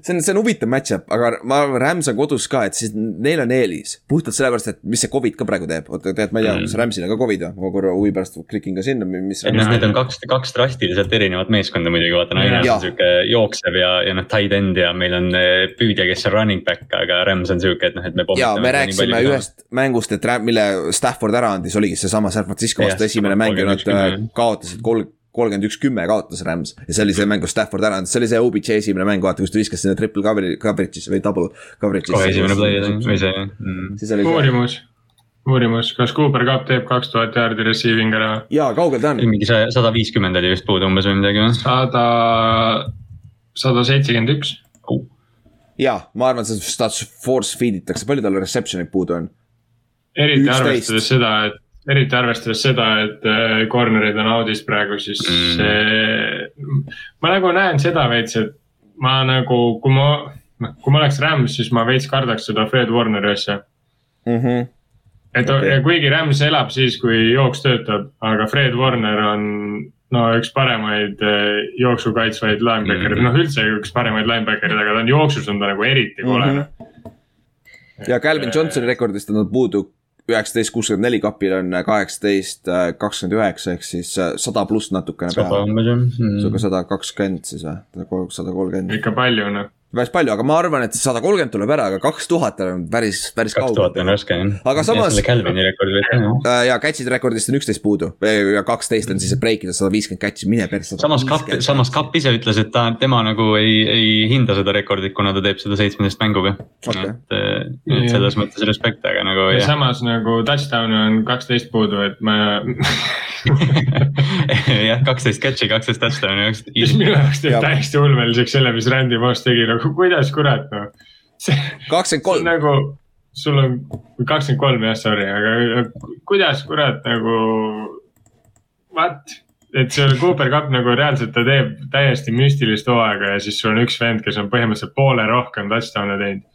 see on, see on huvitav match-up, aga ma arvan, Rams on kodus ka, et siis neil on eelis. puhtalt sellepärast, et mis see Covid ka praegu teeb, oota tegelikult ma ei tea mm., kas Ramsil on ka Covid või, ma korra huvi pärast klikin ka sinna, mis. et noh, need on kaks, kaks drastiliselt erinevat meeskonda muidugi, vaata Niners on sihuke jooksev ja, ja noh, tight end ja meil on eh, püüdja, kes on running back, aga Rams on sihuke, et noh, et me. ja me rääkisime ühest mängust, et mille Stafford ära andis, oligi seesama San Francisco vastu esimene mäng ja nad äh, kaotasid kolm kolmkümmend üks, kümme kaotas Rams ja see oli see mäng, kus Stafford ära andis, see oli see OBJ esimene mäng, vaata, kus ta viskas sinna triple cover'i, coverage'isse või double coverage'isse. kohe esimene play või see mm.. uurimus, uurimus, kas Cooper Cup teeb kaks tuhat jaardi receiving ära? jaa, kaugel ta on? mingi sada viiskümmend oli vist puudu umbes või midagi või? sada, sada seitsekümmend üks. jaa, ma arvan, et seda force feed itakse, palju tal reception'id puudu on? eriti arvestades seda, et eriti arvestades seda, et äh, corner'id on out'is praegu, siis mm. see. ma nagu näen seda veits, et ma nagu, kui ma, noh, kui ma oleks Rams, siis ma veits kardaks seda Fred Warneri asja mm. -hmm. et okay. kuigi Rams elab siis, kui jooks töötab, aga Fred Warner on no üks paremaid äh, jooksu kaitsvaid linebacker'id mm, -hmm. noh üldse üks paremaid linebacker'id, aga ta on jooksus on ta nagu eriti kole mm. -hmm. ja Calvin Johnsoni rekordist on puudu üheksateist, kuuskümmend neli, kapil on kaheksateist, kakskümmend üheksa ehk siis äh, sada pluss natukene peale. sada umbes jah. sihuke sada kakskümmend siis või, sada kolmkümmend. ikka palju noh päris palju, aga ma arvan, et sada kolmkümmend tuleb ära, aga kaks tuhat on päris, päris kaugel. kaks tuhat on raske jah. aga samas. Calvini rekordi veel teha. ja catch'ide rekordist on üksteist puudu ja kaksteist on siis, et break ida sada viiskümmend catch'i, mine persse. samas Kapp, samas Kapp ise ütles, et ta, tema nagu ei, ei hinda seda rekordit, kuna ta teeb seda seitsmeteist mänguga okay.. et, et selles mõttes respekt, aga nagu. samas nagu touchdown'e on kaksteist puudu, et ma jah, kaksteist catch'i, kaksteist touchdown'i. mis minu jaoks teeb täiesti ulmeliseks selle, mis Randy Moss tegi nagu kuidas kurat noh. kakskümmend kolm. nagu sul on kakskümmend kolm jah, sorry, aga kuidas kurat nagu, what? et see Cooper Cup nagu reaalselt ta teeb täiesti müstilist hooaega ja siis sul on üks vend, kes on põhimõtteliselt poole rohkem touchdown'e teinud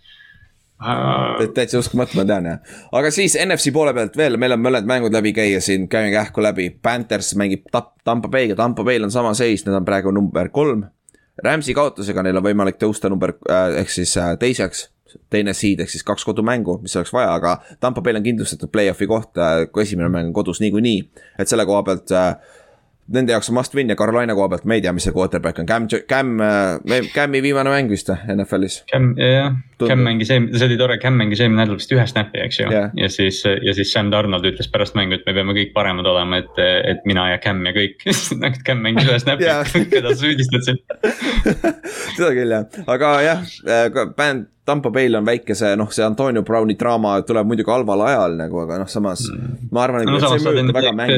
täitsa uskumatu, ma tean jah, aga siis NFC poole pealt veel, meil on mõned mängud läbi käia siin, käime kähku läbi, Panthers mängib Tampa Bay'ga, Tampa Bay'l on sama seis, nad on praegu number kolm. Rams'i kaotusega neil on võimalik tõusta number äh, ehk siis äh, teiseks, teine seed ehk siis kaks kodumängu, mis oleks vaja, aga Tampa Bay'l on kindlustatud play-off'i koht äh,, kui esimene mäng on kodus niikuinii. et selle koha pealt äh, nende jaoks on must win ja Carolina koha pealt me ei tea, mis see quarterback on, Cam, Cam, äh, Cam'i viimane mäng vist NFL-is. Cam, jah, Cam mängis eelmine, see oli tore, Cam mängis eelmine nädal vist ühe snap'i, eks ju. Yeah.. ja siis, ja siis Sam Donald ütles pärast mängu, et me peame kõik paremad olema, et, et mina ja Cam ja kõik. Cam mängis ühe snap'i keda sa süüdistad siin seda küll jah, aga jah, äh, bänd Tampa Bay'l on väike see noh, see Antonio Browni draama tuleb muidugi halval ajal nagu, aga noh, samas mm. ma arvan, et no, see mõjutab väga mängu.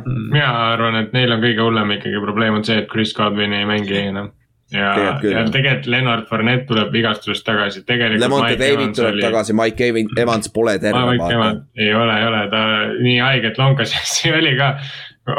Mm. mina arvan, et neil on kõige hullem ikkagi probleem on see, et Chris Godwin ei mängi enam ja, ja tegelikult Leonard Fournette tuleb vigastusest tagasi, tegelikult. Lemonte David tuleb oli... tagasi, Mike Evans pole terve. ei ole, ei ole, ta nii haiget lonkas oli ka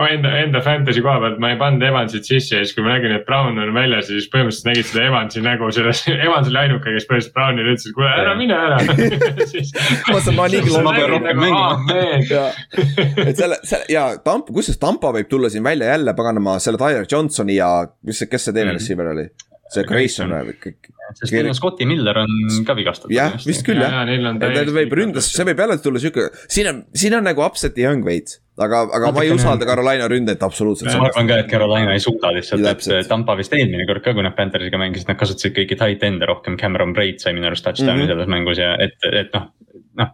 enda, enda fantasy koha pealt ma ei pannud Evansit sisse ja siis, kui ma nägin, et Brown on väljas, siis põhimõtteliselt nägid seda Evansi nägu selles, Evans oli ainuke, kes põhimõtteliselt Brownile ütles, et kuule ära mine ära saan, ma nii ma pean rohkem mängima. et selle, selle ja Tampa, kusjuures Tampa võib tulla siin välja jälle paganama selle Tyler Johnsoni ja mis see, kes see teine mm. receiver oli? See Grayson või kõik. sest neil on Scotti Miller on ka vigastatud. jah, vist küll jah, et need võib ründas, see võib jälle tulla sihuke, siin on, siin on nagu upset'i young veits aga, aga ma ei usalda Carolina ründet absoluutselt. ma arvan ka, et Carolina ei suuda lihtsalt, et Tampa vist eelmine kord ka, kui nad Panthersiga mängisid, nad kasutasid kõiki tight end'e rohkem, Cameron Braid sai minu arust touchdown'i mm -hmm. selles mängus ja et, et noh, noh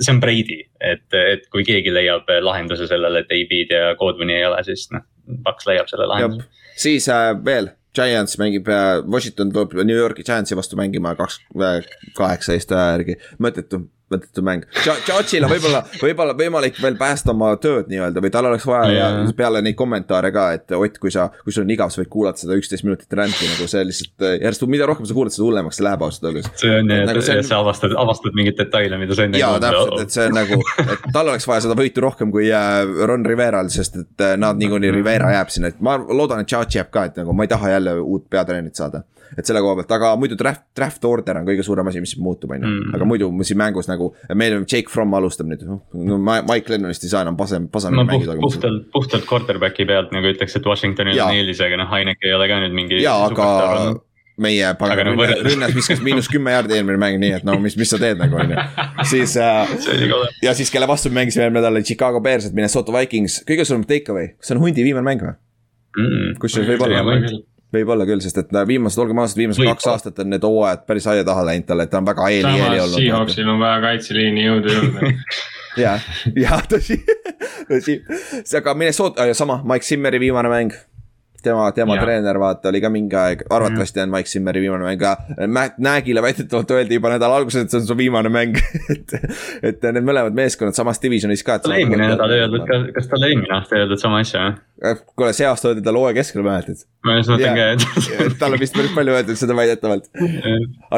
see on Brady, et, et kui keegi leiab lahenduse sellele, et AB-d ja Godwin'i ei ole, siis noh, Paks leiab selle lahenduse. siis äh, veel Giants mängib, äh, Washington tuleb New Yorgi Giantsi vastu mängima kaks, äh, kaheksateist aja järgi, mõttetu mõttetu mäng. Judge'il on võib-olla, võib-olla võimalik veel päästa oma tööd nii-öelda või tal oleks vaja yeah. ja peale neid kommentaare ka, et Ott, kui sa, kui sul on igav, sa võid kuulata seda üksteist minutit ränti nagu see lihtsalt järjest, mida rohkem sa kuulad, seda hullemaks see läheb ausalt öeldes. see on jah, nagu et sa avastad, avastad mingeid detaile, mida sa enne ei kuulnud. jaa, täpselt, et see on nagu, et tal oleks vaja seda võitu rohkem kui äh, Ron Riveral, sest et äh, nad niikuinii Rivera jääb sinna, et ma loodan, et Judge jääb ka, et nagu ma ei taha jälle uut peatreenerit saada et selle koha pealt, aga muidu draft, draft order on kõige suurem asi, mis muutub, on ju. Mm. aga muidu siin mängus nagu, meil Jake Fromm alustab nüüd, no Mike Lennonist ei saa enam pasem, pasemini no, mängida. puhtalt, puhtalt quarterback'i pealt nagu ütleks, et Washingtonil on eelis, aga noh, Heinek ei ole ka nüüd mingi. jaa, aga meie pagan no, rünnas, viskas miinus kümme jaardi eelmine mäng, nii et no mis, mis sa teed nagu on ju. siis äh, ja siis kelle vastu me mängisime eelmine nädal, Chicago Bears, et Minnesota Vikings, kõige suurem take away, kas see on hundi viimane mäng või mm,? kusjuures võib olla võib-olla küll, sest et viimased, olgem ausad, viimased Võib. kaks aastat on need hooajad päris aia taha läinud talle, et ta on väga eeli, eeli olnud. Seahawksil on vaja kaitseliini jõudu juurde ja, ja tõsi, tõsi, aga Minnesota, sama, Mike Simmeri viimane mäng tema, tema treener vaata oli ka mingi aeg, arvatavasti on Mike Simmeri viimane mäng ka. Matt Nagy'le väidetavalt öeldi juba nädala alguses, et see on su viimane mäng et, et need mõlemad meeskonnad samas divisionis ka. talle eelmine nädal öeldud, kas, kas talle eelmine aasta öeldud sama asja või? Äh, kuule, see aasta öeldi talle hooaja keskel mäletad? ma just mõtlen ka, et talle vist päris palju öeldud seda väidetavalt.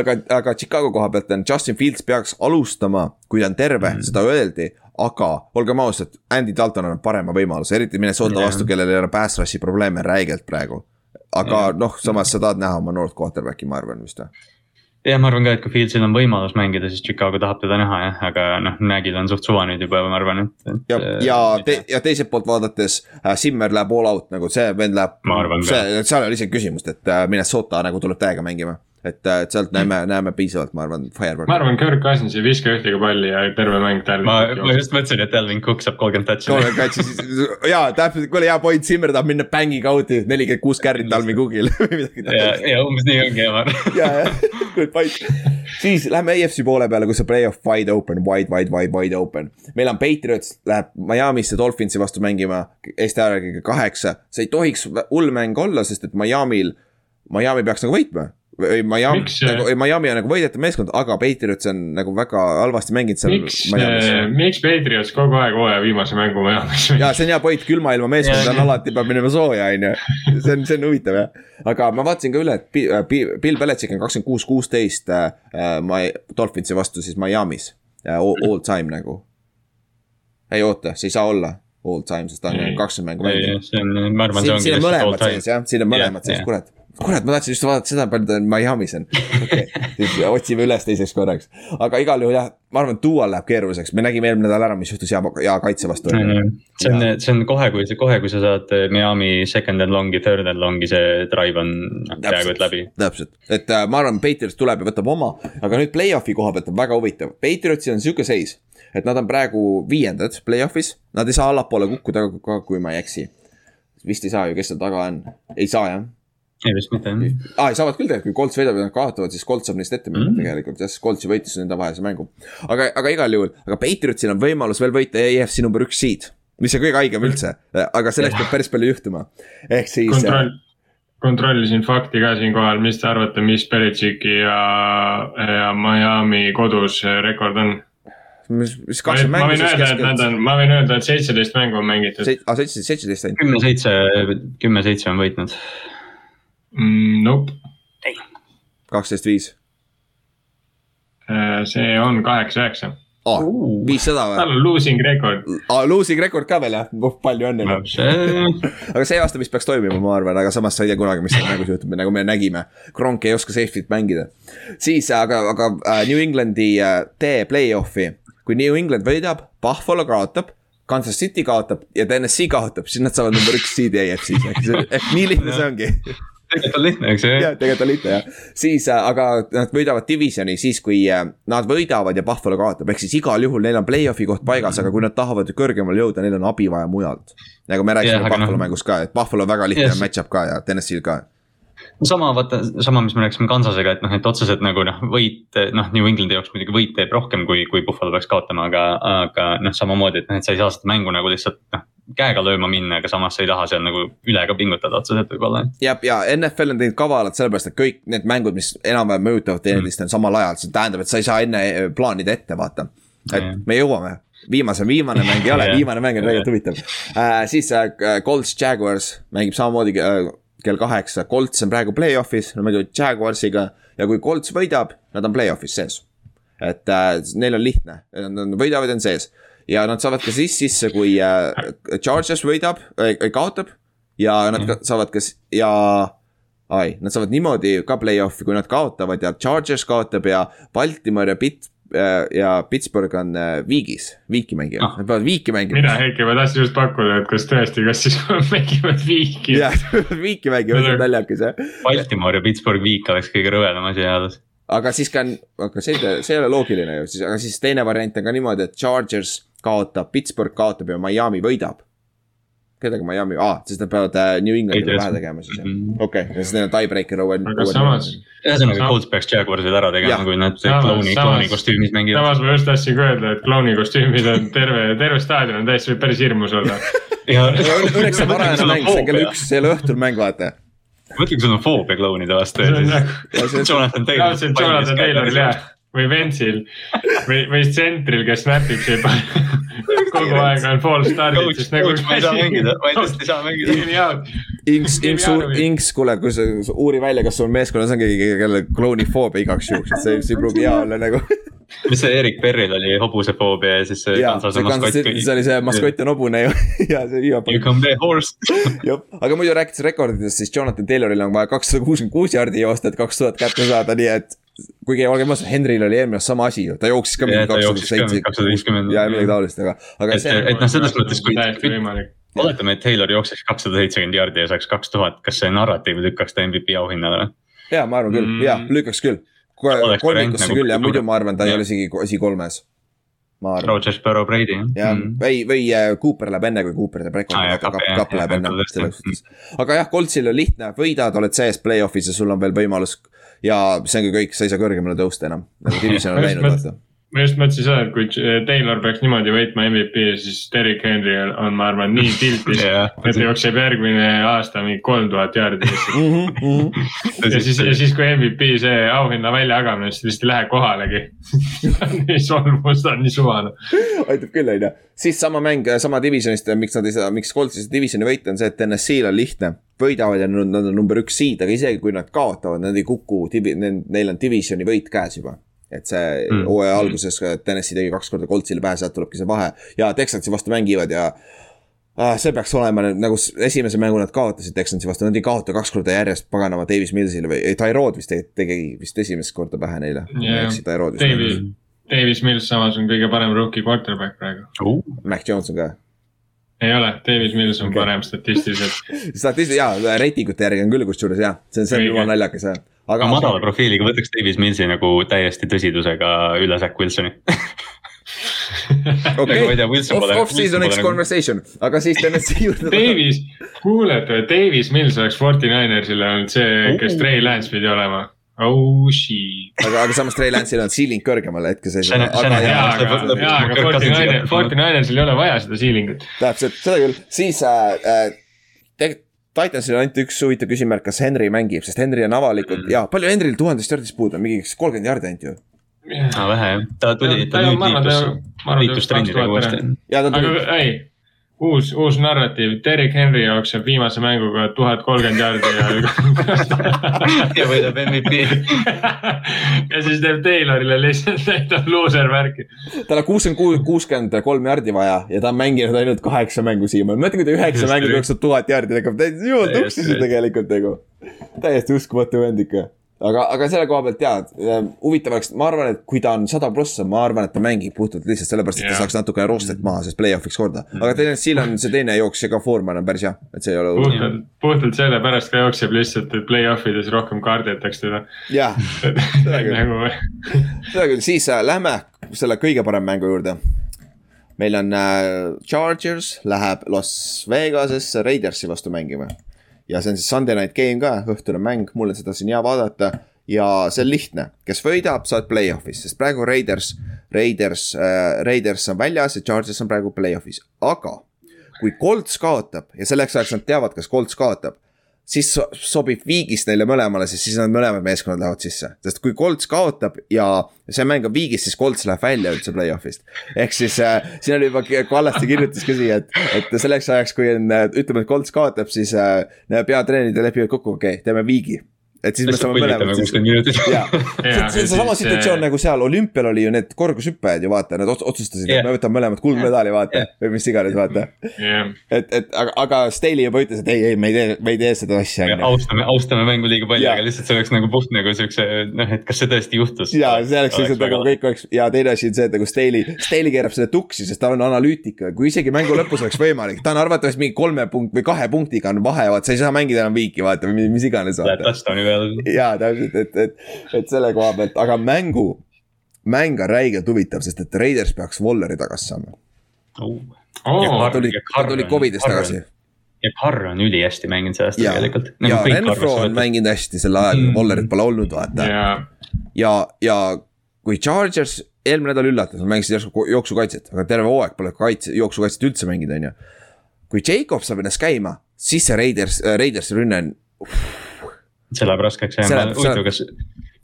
aga, aga Chicago koha pealt on Justin Fields peaks alustama, kui ta on terve mm., seda öeldi aga olgem ausad, Andy Dalton annab parema võimaluse, eriti Minnesota vastu, kellel ei ole pass rush'i probleeme räigelt praegu. aga noh, samas sa tahad näha oma noort quarterback'i, ma arvan vist või? jah, ma arvan ka, et kui Fieldsil on võimalus mängida, siis Chicago tahab teda näha jah, aga noh, Nagyl on suht suva nüüd juba, ma arvan, et, et. ja, ja te, ja teiselt poolt vaadates äh, Simmer läheb all out nagu see vend läheb. see, seal ei ole isegi küsimust, et äh, Minnesota nagu tuleb täiega mängima et, äh, et sealt näeme, näeme piisavalt, ma arvan, Fireworki. ma arvan, Kirk Cousins ei viska ühtegi palli ja terve mäng Dalvin. ma, ma just mõtlesin, et Dalvin Cook saab kolmkümmend touch'i. kolmkümmend touch'i, siis jaa, täpselt, kuule hea point, Zimmer tahab minna bängi kaudu, nelikümmend kuus carry't Dalvin Cookil või midagi. ja, ja umbes nii ongi, ma arvan. ja, jah, good point. siis lähme EFC poole peale, kus on play-off wide open, wide, wide, wide, wide open. meil on Patriots läheb Miami'sse Dolphinsi vastu mängima, Eesti ajaga kaheksa, see ei tohiks hull mäng olla, sest et Miami'l, Miami peaks nagu võitma või Miami, nagu Miami on nagu võidetav meeskond, aga Patriots on nagu väga halvasti mänginud seal. miks, miks Patriots kogu aeg hooaja viimase mängu Miami's mängib? ja see on hea point, külma ilma meeskond on alati peab minema sooja, on ju. see on, see on huvitav jah, aga ma vaatasin ka üle, et äh, Bill Belichik on kakskümmend kuus, kuusteist äh, äh, Dolphinsi vastu siis Miami's all, time nagu. ei oota, see ei saa olla all time, sest ta on kakskümmend mängu mänginud. see on, ma arvan, see ongi. siin on mõlemad sees jah, siin on mõlemad sees, kurat kurat, ma tahtsin just vaadata seda, palju ta Miami's on. otsime üles teiseks korraks. aga igal juhul jah, ma arvan, et Dual läheb keeruliseks, me nägime eelmine nädal ära, mis juhtus hea, hea kaitse vastu see on, see on kohe, kui, kohe, kui sa saad Miami second and long'i, third and long'i, see drive on noh, peaaegu et läbi. täpselt, et äh, ma arvan, Patriots tuleb ja võtab oma, aga nüüd play-off'i koha pealt on väga huvitav, Patriotsil on sihuke seis. et nad on praegu viiendad play-off'is, nad ei saa allapoole kukkuda, kui ma ei eksi. vist ei saa ju, kes seal taga on, ei saa jah ei vist mitte jah. aa, saavad küll tegelikult, kui Colts võidab ja nad kaotavad, siis Colts saab neist ette minna mm. tegelikult, jah, sest Colts ju võitis nende vahelise mängu. aga, aga igal juhul, aga Patriotsil on võimalus veel võita EFC number üks seed, mis on kõige haigem üldse, aga selleks peab päris palju juhtuma, ehk siis. kontroll, kontrollisin fakti ka siinkohal, mis te arvate, mis Belichicki ja, ja Miami kodus rekord on? mis, mis kakskümmend mängu. ma võin öelda, et nad on, ma võin öelda, et seitseteist mängu on mängitud. aa, seitseteist, seitseteist ainult. kümme, seitse, kümme, seitse on võitnud mm,? Nope. kaksteist, viis. Äh, see on kaheksa, üheksa oh,. viissada või? tal on losing record ah,. Losing record ka veel jah, oh, palju õnne no,. aga see aasta vist peaks toimima, ma arvan, aga samas sa ei tea kunagi, mis seal mängus juhtub, nagu me nägime. Kronk ei oska safety't mängida. siis, aga, aga uh, New Englandi uh, tee play-off'i, kui New England võidab, Buffalo kaotab. Kansas City kaotab ja TNS kaotab, siis nad saavad number üks seed'i AFC-s, ehk nii lihtne see ongi tegelikult on lihtne, eks ju. jah, tegelikult on lihtne jah, siis äh, aga nad võidavad divisioni siis, kui äh, nad võidavad ja Buffalo kaotab, ehk siis igal juhul neil on play-off'i koht paigas, aga kui nad tahavad kõrgemale jõuda, neil on abi vaja mujalt. nagu me rääkisime yeah, Buffalo no. mängus ka, et Buffalo väga lihtne yes. match-up ka ja Tennessee'l ka sama vaata, sama, mis me rääkisime Kansasega, et noh, et otseselt nagu noh, võit, noh, New Englandi jaoks muidugi võit teeb rohkem, kui, kui Buffalo peaks kaotama, aga, aga noh, samamoodi, et noh, et sa ei saa seda mängu nagu lihtsalt noh käega lööma minna, aga samas sa ei taha seal nagu üle ka pingutada otseselt võib-olla. jah, ja NFL on teinud kavalalt sellepärast, et kõik need mängud, mis enam-vähem mõjutavad teineteist mm., on samal ajal, see tähendab, et sa ei saa enne plaanida ette, vaata. et mm. me jõuame, viimase, viimane mäng ei ole viimane mäng on tegelikult huvitav uh,. siis uh, Colts Jaguars mängib samamoodi uh, kell kaheksa, Colts on praegu play-off'is, nad mängivad Jaguarsiga ja kui Colts võidab, nad on play-off'is sees. et uh, neil on lihtne, nad võidavad, on sees ja nad saavad ka siis sisse, kui äh, Chargers võidab äh,, kaotab. ja nad mm -hmm. saavad kas ja, ai, nad saavad niimoodi ka play-off'i, kui nad kaotavad ja Chargers kaotab ja Baltimore ja Pitt äh, ja Pittsburgh on äh, viigis, viiki mängivad ah., nad peavad viiki mängima. mina Heiki, ma tahtsin just pakkuda, et kas tõesti, kas siis mängivad viiki. jah, viiki mängivad, see on naljakas jah. Baltimore ja Pittsburgh viik oleks kõige rõvedam asi ajades. aga siis ka, aga see, see ei ole loogiline ju, siis, aga siis teine variant on ka niimoodi, et Chargers kaotab, Pittsburgh kaotab ja Miami võidab. Kellega Miami, aa, siis nad peavad äh, New Englandile pähe tegema siis jah, mhm. okei okay., siis neil on tiebreaker over. aga samas. ühesõnaga Colts peaks Jaguarsil ära tegema, kui nad klouni, klouni kostüümis mängivad. samas ma just tahtsin ka öelda, et klouni kostüümis on terve, terve staadion on täiesti, võib päris hirmus olla. Õnneks see varajane mäng, see on kell üks, see ei ole õhtul mäng, vaata mõtle, kui sul on foobia klounide vastu ja siis Jonathan Taylor. Jonathan Tayloril jah või Ventsil või, või tsentril, kes snapib siin kogu aeg on false start'id, sest nagu. ma ei saa mängida, ma lihtsalt ei saa mängida. Inks, Inks, Inks, kuule, kui sa uuri välja, kas sul meeskonnas on keegi, kellel klounifoobia igaks juhuks, et see, see ei pruugi hea olla nagu mis see Erik Perril oli hobusefoobia ja siis see Kansase maskott. see oli see maskott on hobune ju ja see viimab. You can be horse jah, aga muidu rääkides rekorditest, siis Jonathan Tayloril on vaja kakssada kuuskümmend kuus jardi joosta, et kaks tuhat kätte saada, nii et kuigi olgem ausad, Henril oli eelmine aasta sama asi ju, ta jooksis ka mingi kakssada seitse. ja midagi taolist, aga, aga. et, et noh, selles mõttes, kui. oletame, et Taylor jookseks kakssada seitsekümmend jaardi ja saaks kaks tuhat, kas see narratiiv lükkaks ta MVP auhinnale või? ja ma arvan küll mm., ja lükkaks küll. kolmikusse nagu küll ja muidu ma arvan, ta ei ole isegi esikolmes ma arvan. Rodgers, Burrow, Brady jah mm.. või, või äh, Cooper läheb enne, kui Cooper teeb rekordi ah,, Kapp, Kapp läheb enne, selles suhtes. aga jah, Coltsil on lihtne, võidad, oled sees play-off'is ja sul on veel võimalus ja see ongi kõik, sa ei saa kõrgemale tõusta enam, nagu division on läinud, vaata ma just mõtlesin seda, et kui Taylor peaks niimoodi võitma MVP, siis Derek Henry on, ma arvan, nii tiltis yeah., et jookseb järgmine aasta mingi kolm tuhat jaardi mm. -hmm. ja siis, ja siis, kui MVP see auhinna väljajagamine, siis ta lihtsalt ei lähe kohalegi nii solmus, ta on nii suvane. aitab küll, on ju. siis sama mäng, sama divisionist, miks nad ei saa, miks Coltsis divisioni võita, on see, et NSC-l on lihtne. võidavad ja nad on number üks seed, aga isegi kui nad kaotavad, nad ei kuku, neil on divisioni võit käes juba et see mm. hooaja mm. alguses Tennessee tegi kaks korda Coltsile pähe, sealt tulebki see vahe ja Texansi vastu mängivad ja ah,. see peaks olema nüüd nagu esimese mängu nad kaotasid Texansi vastu, nad ei kaota kaks korda järjest paganama Davis Millsile või, ei Tyrod vist tegi, tegi vist esimest korda pähe neile yeah.. Davis, Davis Mills samas on kõige parem rookie quarterback praegu uh.. Mac Jones on ka ei ole, Davis Mills on okay. parem statistiliselt. Statistiliselt jaa, reitingute järgi on küll kusjuures jah, see on, see on jumala naljakas jah aga no, madala profiiliga võtaks Davis Millsi nagu täiesti tõsidusega üle Zack Wilsoni. Okei, off-season X conversation, aga siis Tennessee juurde. Davis, kuuled või, Davis Mills oleks Forty Ninersile olnud see, kes Trey Lance pidi olema oh shit. aga, aga samas Trey Lance'il on ceiling Niner, Forty Ninersil ei ole vaja seda ceiling'ut. täpselt, seda küll, siis äh, äh, tegelikult Titansil on ainult üks huvitav küsimärk, kas Henry mängib, sest Henry on avalikult mm. ja palju Henryl tuhandest jardist puudu on, mingi kolmkümmend jardi ainult ju. aa, vähe jah, ta tuli, ta nüüd liitus, liitus trennidega uuesti. aga ei, uus, uus narratiiv, Derek Henry jookseb viimase mänguga tuhat kolmkümmend jardi ja ja võidab MVP ja siis teeb Taylorile lihtsalt näitab loser värki. tal on kuuskümmend, kuuskümmend kolm jardi vaja ja ta on mänginud ainult kaheksa mängu siiamaani, mõtle, kui ta üheksa mängu jookseb tuhat jardi, ta hakkab täiesti jumal tuksis ju tegelikult nagu. täiesti uskumatu vend ikka aga, aga selle koha pealt jaa, huvitav oleks, ma arvan, et kui ta on sada prossa, ma arvan, et ta mängib puhtalt lihtsalt sellepärast, et ta saaks natukene roostet maha, sest play-off'iks korda. aga teine, siin on see teine jooks ja ka Foreman on päris hea, et see ei ole. puhtalt, puhtalt sellepärast ka jookseb lihtsalt, et play-off ides rohkem kaarditakse teda. jah, seda küll. Nagu... seda küll, siis äh, lähme selle kõige parema mängu juurde. Meil on äh, Chargers läheb Las Vegasesse Raidersi vastu mängima ja see on siis Sunday night game ka, õhtune mäng, mul on seda siin hea vaadata. ja see on lihtne, kes võidab, sa oled play-off'is, sest praegu Raiders, Raiders äh,, Raiders on väljas ja Chargers on praegu play-off'is, aga. kui Colts kaotab ja selleks ajaks nad teavad, kas Colts kaotab siis sobib viigist neile mõlemale, sest siis nad mõlemad meeskonnad lähevad sisse. sest kui Colts kaotab ja see mäng on viigis, siis Colts läheb välja üldse play-off'ist. ehk siis äh, siin oli juba Kallaste kirjutas ka siia, et, et selleks ajaks, kui on, ütleme, et Colts kaotab, siis äh, peatreenerid lepivad kokku, okei okay,, teeme viigi et siis me saame mõlemad siis. see on seesama situatsioon nagu seal olümpial oli ju need korgushüppajad ju vaata, nad otsustasid yeah., et me võtame mõlemad kuldmedali vaata yeah. või mis iganes vaata yeah.. et, et aga, aga Staley juba ütles, et ei, ei, me ei tee, me ei tee seda asja. austame, austame mängu liiga palju, aga lihtsalt see oleks nagu puht nagu siukse noh, et kas see tõesti juhtus. ja see oleks lihtsalt nagu kõik oleks ja teine asi on see, et nagu Staley, Staley keerab selle tuksi, sest ta on analüütik, kui isegi mängu lõpus oleks võimalik, ta on arvatavasti mingi kolme punkt või kahe punktiga on vahe, vaata, sa ei saa mängida enam viiki vaata mis iganes. Läheb peale. jaa, täpselt, et, et, et selle koha pealt, aga mängu, mäng on räigelt huvitav, sest et Raiders peaks Walleri tagasi saama oh.. ta tuli, ta tuli Covidist tagasi ja Carr on ülihästi mänginud see aasta tegelikult nagu. ja Renfro on mänginud hästi sel ajal mm., Wallerit pole olnud, vaata yeah.. ja, ja kui Chargers eelmine nädal üllatas, nad mängisid järsku jooksukaitset, aga terve hooaeg pole kaitse, jooksukaitset üldse mänginud, on ju. kui Jacob saab ennast käima, siis see Raiders, Raidersi rünne on see läheb raskeks jah, ma huvitav, kas.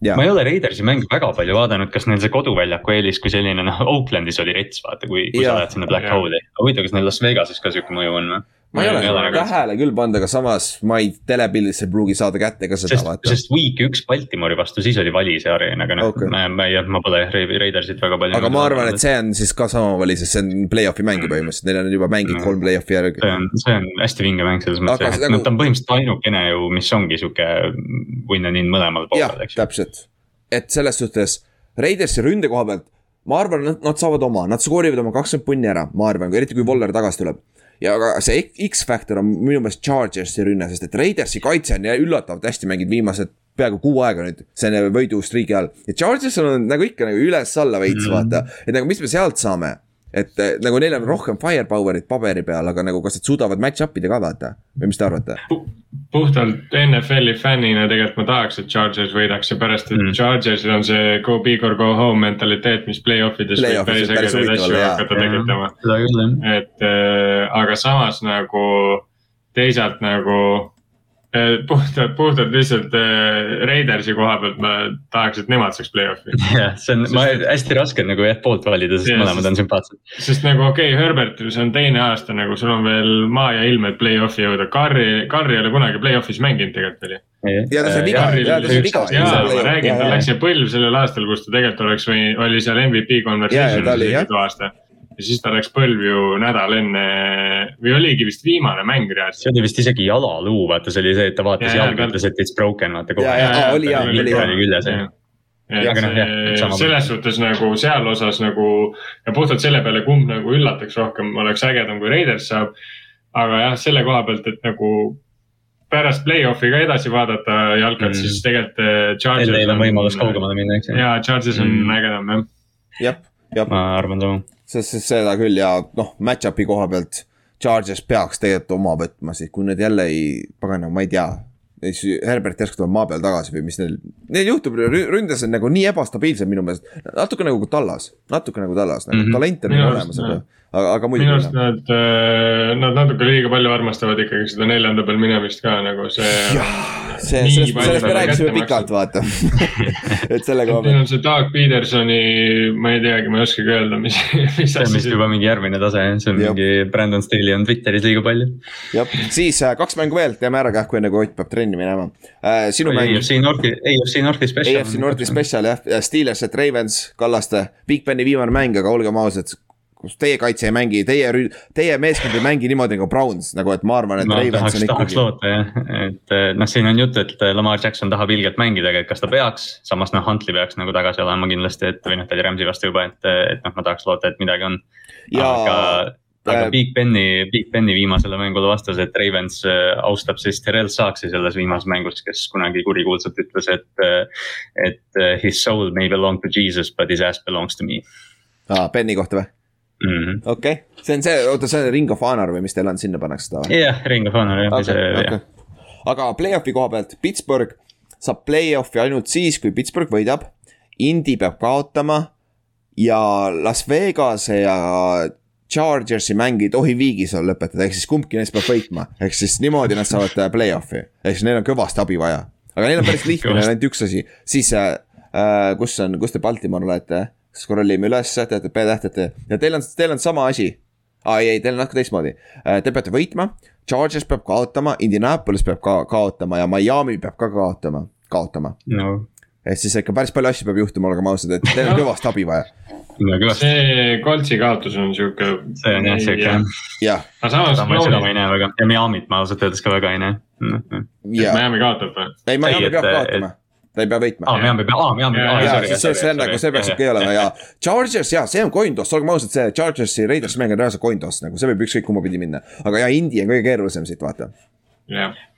Ja. ma ei ole Raidersi mänge väga palju vaadanud, kas neil see koduväljaku eelis kui selline noh, Oaklandis oli rets, vaata, kui, kui ja. sa lähed sinna Black Hole'i. huvitav, kas neil Las Vegases ka sihuke mõju on või? Ma ei ole nagu tähele küll pannud, aga samas ma ei, telepildis ei pruugi saada kätte ka seda vaata. sest week üks Baltimori vastu, siis oli vali see areen, aga noh okay., ma, ma ei, ma pole Raidersit väga palju. aga ma arvan, et see on siis ka sama vali, sest see on play-off'i mäng ju põhimõtteliselt, neil on juba mänginud mm. kolm play-off'i järgi. see on, see on hästi vinge mäng selles mõttes, et nagu... ta on põhimõtteliselt ainukene ju, mis ongi sihuke win-and-in mõlemal poolel, eks ju. täpselt, et selles suhtes Raidersi ründe koha pealt ma arvan, nad, nad saavad oma, nad skoorivad oma kakskümmend punni ära, ma arvan, eriti kui Waller tagasi tuleb ja aga see X-Factor on minu meelest Chargersi rünne, sest et Raidersi kaitse on üllatavalt hästi mänginud viimased peaaegu kuu aega nüüd selle võidustriigi all. ja Chargers on nagu ikka nagu üles-alla veits mm -hmm. vaata, et nagu mis me sealt saame et eh, nagu neil on rohkem firepower'it paberi peal, aga nagu kas nad suudavad match-up ida ka vaata või mis te arvate? puhtalt NFL-i fännina tegelikult ma tahaks, et Chargers võidaks, seepärast et mm. Chargersil on see go big or go home mentaliteet, mis play-off ides play võib päris ägedaid asju hakata tekitama. et äh, aga samas nagu teisalt nagu puhtalt, puhtalt lihtsalt äh, Raidersi koha pealt ma tahaks, et nemad saaks play-off'i. jah, see on, ma hästi raske on nagu jah poolt valida, sest yeah, mõlemad on sümpaatsed. sest nagu okei okay,, Herbertil see on teine aasta nagu sul on veel maa ja ilm, et play-off'i jõuda, Carri, Carri ei ole kunagi play-off'is mänginud tegelikult veel ju. ja ta sai viga, ja ta sai viga. jaa, ma räägin, tal läks see põlv sellel aastal, kus ta tegelikult oleks või oli seal MVP conversation'is too aasta ja siis ta läks põlv ju nädal enne või oligi vist viimane mäng reaalselt. see oli vist isegi jalaluu, vaata, see oli see, et ta vaatas jalga, ütles, et it's broken, vaata. ja, ja, ja, oli ja, oli ja. küljes ja et noh, selles suhtes nagu seal osas nagu ja puhtalt selle peale, kumb nagu üllataks rohkem, oleks ägedam, kui Raiders saab. aga jah, selle koha pealt, et nagu pärast play-off'i ka edasi vaadata jalkat mm., siis tegelikult. Eh, Neil on võimalus kaugemale minna, eks ju. jaa, Charges on mm. ägedam jah. jah, jah. Ma arvan sama sest seda küll ja noh, match-up'i koha pealt. Charges peaks tegelikult oma võtma, siis kui nad jälle ei, pagana, ma ei tea. siis Herbert järsku tuleb maa peal tagasi või mis neil, neil juhtub, ründes on nagu nii ebastabiilsed minu meelest. natuke nagu Tallas, natuke nagu Tallas nagu mm, -hmm. talent on olemas, aga aga, aga muidugi. minu arust nad, äh, nad natuke liiga palju armastavad ikkagi seda neljanda peal minemist ka nagu see. see, sellest, sellest me rääkisime pikalt, vaata et selle koha pealt. Neil on see Doug Petersoni, ma ei teagi, ma ei oskagi öelda, mis, mis see on vist juba mingi järgmine tase, see on Jop. mingi Brandon Staley on Twitteris liiga palju. jah, siis äh, kaks mängu veel, teeme ära kähku, enne kui Ott peab trenni minema äh,. sinu mäng. AFC Northi, AFC Northi special. AFC Northi special jah, Steelers, et Ravens, Kallaste, Big Beni viimane mäng, aga olgem ausad teie kaitse ei mängi, teie, teie meeskond ei mängi niimoodi nagu Browns, nagu et ma arvan, et no,. tahaks, tahaks loota jah, et noh, siin on jutt, et Lamar Jackson tahab ilgelt mängida, aga et kas ta peaks. samas noh, Huntley peaks nagu tagasi olema kindlasti, et või noh, ta oli Rams'i vastu juba, et, et noh, ma tahaks loota, et midagi on. aga aga äh, Big Beni, Big Beni viimasele mängule vastas, et Ravens austab siis Terrel Saaksi selles viimases mängus, kes kunagi kurikuulsalt ütles, et. Et his soul may belong to Jesus, but his ass belongs to me. aa, Beni kohta või? Mm -hmm. okei okay., see on see, oota, see on Ring of Honor või mis teil on, sinna pannakse seda või? jah, Ring of Honor jah okay,, see okay. jah. aga play-off'i koha pealt, Pittsburgh saab play-off'i ainult siis, kui Pittsburgh võidab. Indy peab kaotama ja Las Vegase ja Chargersi mäng ei tohi viigis olla lõpetada, ehk siis kumbki neist peab võitma, ehk siis niimoodi nad saavad äh, play-off'i, ehk siis neil on kõvasti abi vaja. aga neil on päris lihtne, neil on ainult üks asi, siis äh, äh, kus on, kus te Baltimore olete? Scroll ime üles, teate P-tähtede ja teil on, teil on sama asi. aa ei, ei, teil on natuke teistmoodi, äh, te peate võitma, Chargers peab kaotama, Indianapolis peab ka kaotama ja Miami peab ka kaotama, kaotama no et siis ikka päris palju asju peab juhtuma, olgem ausad, et teil on kõvasti abi vaja. see Coltsi kaotus on sihuke. see on jah sihuke jah. aga samas. seda ma ei näe väga ja Miami't ma ausalt öeldes ka väga ei näe. Miami kaotab või? ei, Miami peab kaotama ta ei pea võitma. aa, Miami peab, aa, Miami, aa, sorry. see, see on nagu, see peaks okei olema ja Chargers ja see on coin toss, olgem ausad, see Chargersi Raidersi mäng on reaalselt coin toss nagu, see võib ükskõik kumma pidi minna. aga ja Indy on kõige keerulisem siit, vaata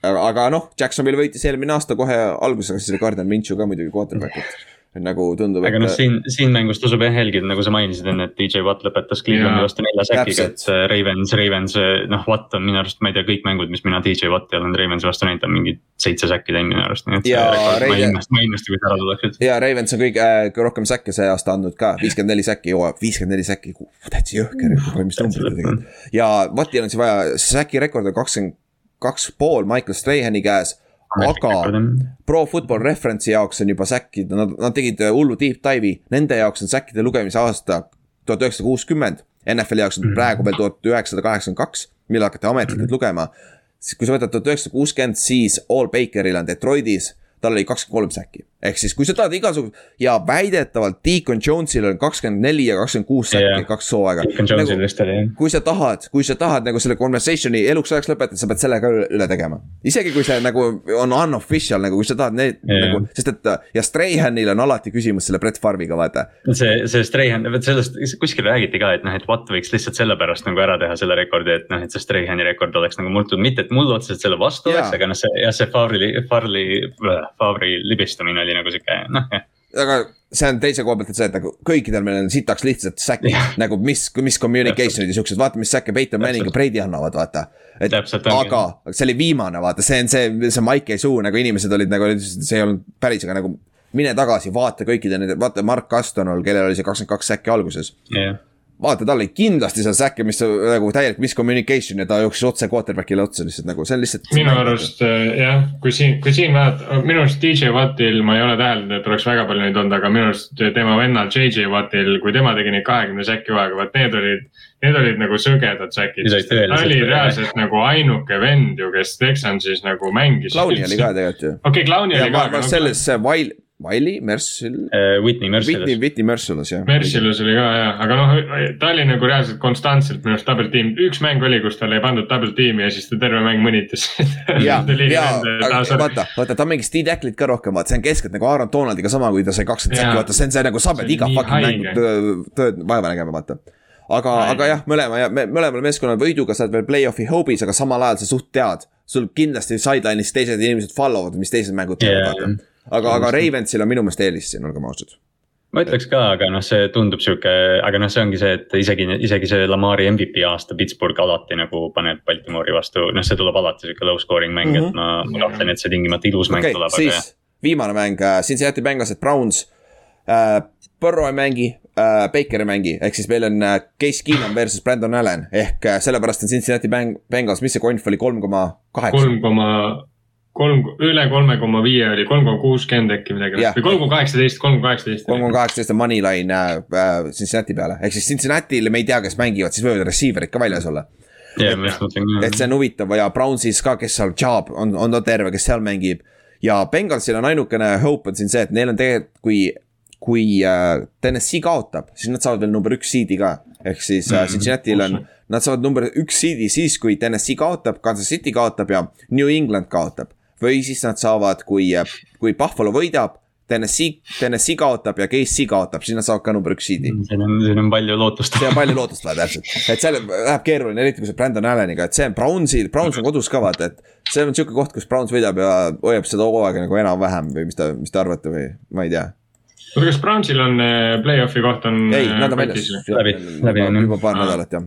aga, aga noh, Jacksonville võitis eelmine aasta kohe alguses, aga siis oli Gardner Minshew ka muidugi quarterback'it nagu tundub. aga noh, siin, siin mängus tasub jah helgida, nagu sa mainisid enne, et DJ Watt lõpetas Clevelandi vastu nelja säkiga, et äh, Ravens, Ravens, äh, noh, Watt on minu arust, ma ei tea, kõik mängud, mis mina DJ Watti olen Ravensi vastu näinud, on mingi seitse säkki teinud minu arust, nii et. ma ei imesta, ma ei imesta, kui ta ära tuleks. ja Ravens on kõige äh, rohkem säkke see aasta andnud ka, viiskümmend neli säkki viiskümmend neli säkki, täitsa jõhker, mis numbrid tegelikult. ja Wattil on siis vaja, säki rekord on kakskümmend kaks pool Michael Strahani käes. Aga Pro Football Reference'i jaoks on juba säkkid, nad, nad tegid hullu deep dive'i, nende jaoks on säkkide lugemise aasta tuhat üheksasada kuuskümmend. NFL-i jaoks on -hmm. praegu veel tuhat üheksasada kaheksakümmend kaks, millal hakati ametlikult -hmm. lugema. siis kui sa võtad tuhat üheksasada kuuskümmend, siis All Bakeril on Detroitis tal oli kakskümmend kolm säki. Ehk siis, kui sa tahad igasugu ja väidetavalt Deacon Jones'il on kakskümmend neli ja kakskümmend kuus yeah. kaks hooaega. Nagu, kui sa tahad, kui sa tahad nagu selle conversation'i eluks ajaks lõpetada, sa pead selle ka üle tegema. isegi kui see nagu on unofficial nagu, kui sa tahad need yeah. nagu, sest et ja Strahanil on alati küsimus selle Brett Farmiga, vaata. see, see Strahan, vot sellest kuskil räägiti ka, et noh, et Watt võiks lihtsalt sellepärast nagu ära teha selle rekordi, et noh, et see Strahani rekord oleks nagu murtud, mitte et mul otseselt selle vastu yeah. oleks, aga noh, see jah, see Farli, Farli Favri libistumine oli nagu sihuke, noh jah aga see on teise koha pealt, et see, et nagu kõikidel meil on sitaks lihtsalt säkid yeah. nagu mis, mis communication'id ja siuksed, vaata, mis säkke Peiton Manning ja Brady annavad, vaata. et Täpselt, aga see oli viimane, vaata, see on see, see Mike ei suu nagu inimesed olid nagu, see ei olnud päris, aga nagu. mine tagasi, vaata kõikide nende, vaata Mark Astonol, kellel oli see kakskümmend kaks säkki alguses yeah vaata, tal oli kindlasti seal säkke, mis nagu täielik miscommunication ja ta jooksis otse quarterback'ile otsa lihtsalt nagu, see on lihtsalt. minu arust äh, jah, kui siin, kui siin vaadata, minu arust DJ Wattil ma ei ole täheldanud, et oleks väga palju neid olnud, aga minu arust tema vennal JJ Wattil, kui tema tegi neid kahekümne säki hooaega, vaat need olid. Need olid nagu sõgedad säkid, ta oli reaalselt nagu ainuke vend ju, kes Texansis nagu mängis. Clowni oli ka tegelikult ju. okei okay,, Clowni oli ka. selles Wild Wiley, Mercil uh,. Whitney Mercilus. Whitney, Whitney Mercilus jah. Mercilus oli ka jah, aga noh, ta oli nagu reaalselt konstantselt minu arust double team, üks mäng oli, kus talle ei pandud double team'i ja siis ta terve mäng mõnitas. Ja, ja, aga vaata, vaata ta mängis D-tacklit ka rohkem, vaata see on keskelt nagu Aaron Donaldiga sama, kui ta sai kakskümmend sekki, vaata see on see nagu sa pead iga fucking mängu tööd vaeva nägema, vaata. Aga, aga jah, mõlema ja me, mõlemal meeskonnal võiduga saad veel play-off'i hope'is, aga samal ajal sa suht tead. sul kindlasti sideline'is teised inimesed followvad, mis teised mängud teevad yeah., vaata aga, aga Ravensil on minu meelest eelis siin, olgem ausad ma ütleks ka, aga noh, see tundub sihuke, aga noh, see ongi see, et isegi, isegi see Lamari MVP aasta Pittsburgh alati nagu paneb Baltimore'i vastu, noh, see tuleb alati sihuke low scoring mäng mm, -hmm. et ma, ma kahtlen, et see tingimata ilus mäng okay, tuleb. siis viimane mäng, äh, Cincinnati Bengalsed, Browns äh,. Burrow ei mängi äh,, Baker ei mängi, ehk siis meil on äh, Case Keenum versus Brandon Allan ehk äh, sellepärast on Cincinnati Bengals, mis see konf oli, kolm koma kaheksa. kolm koma kolm, üle kolme koma viie oli, kolm koma kuuskümmend äkki midagi või kolm koma kaheksateist, kolm koma kaheksateist. kolm koma kaheksateist on moneyline äh, äh, Cincinnati peale, ehk siis Cincinnati'l me ei tea, kes mängivad, siis võivad receiver'id ka väljas olla. et see on huvitav ja Brownsis ka, kes seal, Chubb on, on ta terve, kes seal mängib. ja Bengalsil on ainukene hope on siin see, et neil on tegelikult, kui, kui äh, Tennessee kaotab, siis nad saavad veel number üks seed'i ka. ehk siis mm -hmm. Cincinnati'l on, nad saavad number üks seed'i siis, kui Tennessee kaotab, Kansas City kaotab ja New England kaotab. Või siis nad saavad, kui, kui Buffalo võidab Tennessee, Tennessee kaotab ja KC kaotab, siis nad saavad ka number üks seed'i. Siin on, siin on palju lootust. siin on palju lootust vaja täpselt, et seal läheb keeruline, eriti kui see Brandon Alleniga, et see on Brownsi, Browns on kodus ka vaata, et. see on sihuke koht, kus Browns võidab ja hoiab seda hooaega nagu enam-vähem või mis te, mis te arvate või ma ei tea oota, kas Brownsil on äh, play-off'i koht on? ei, nad on väljas. läbi, läbi on juba paar nädalat jah.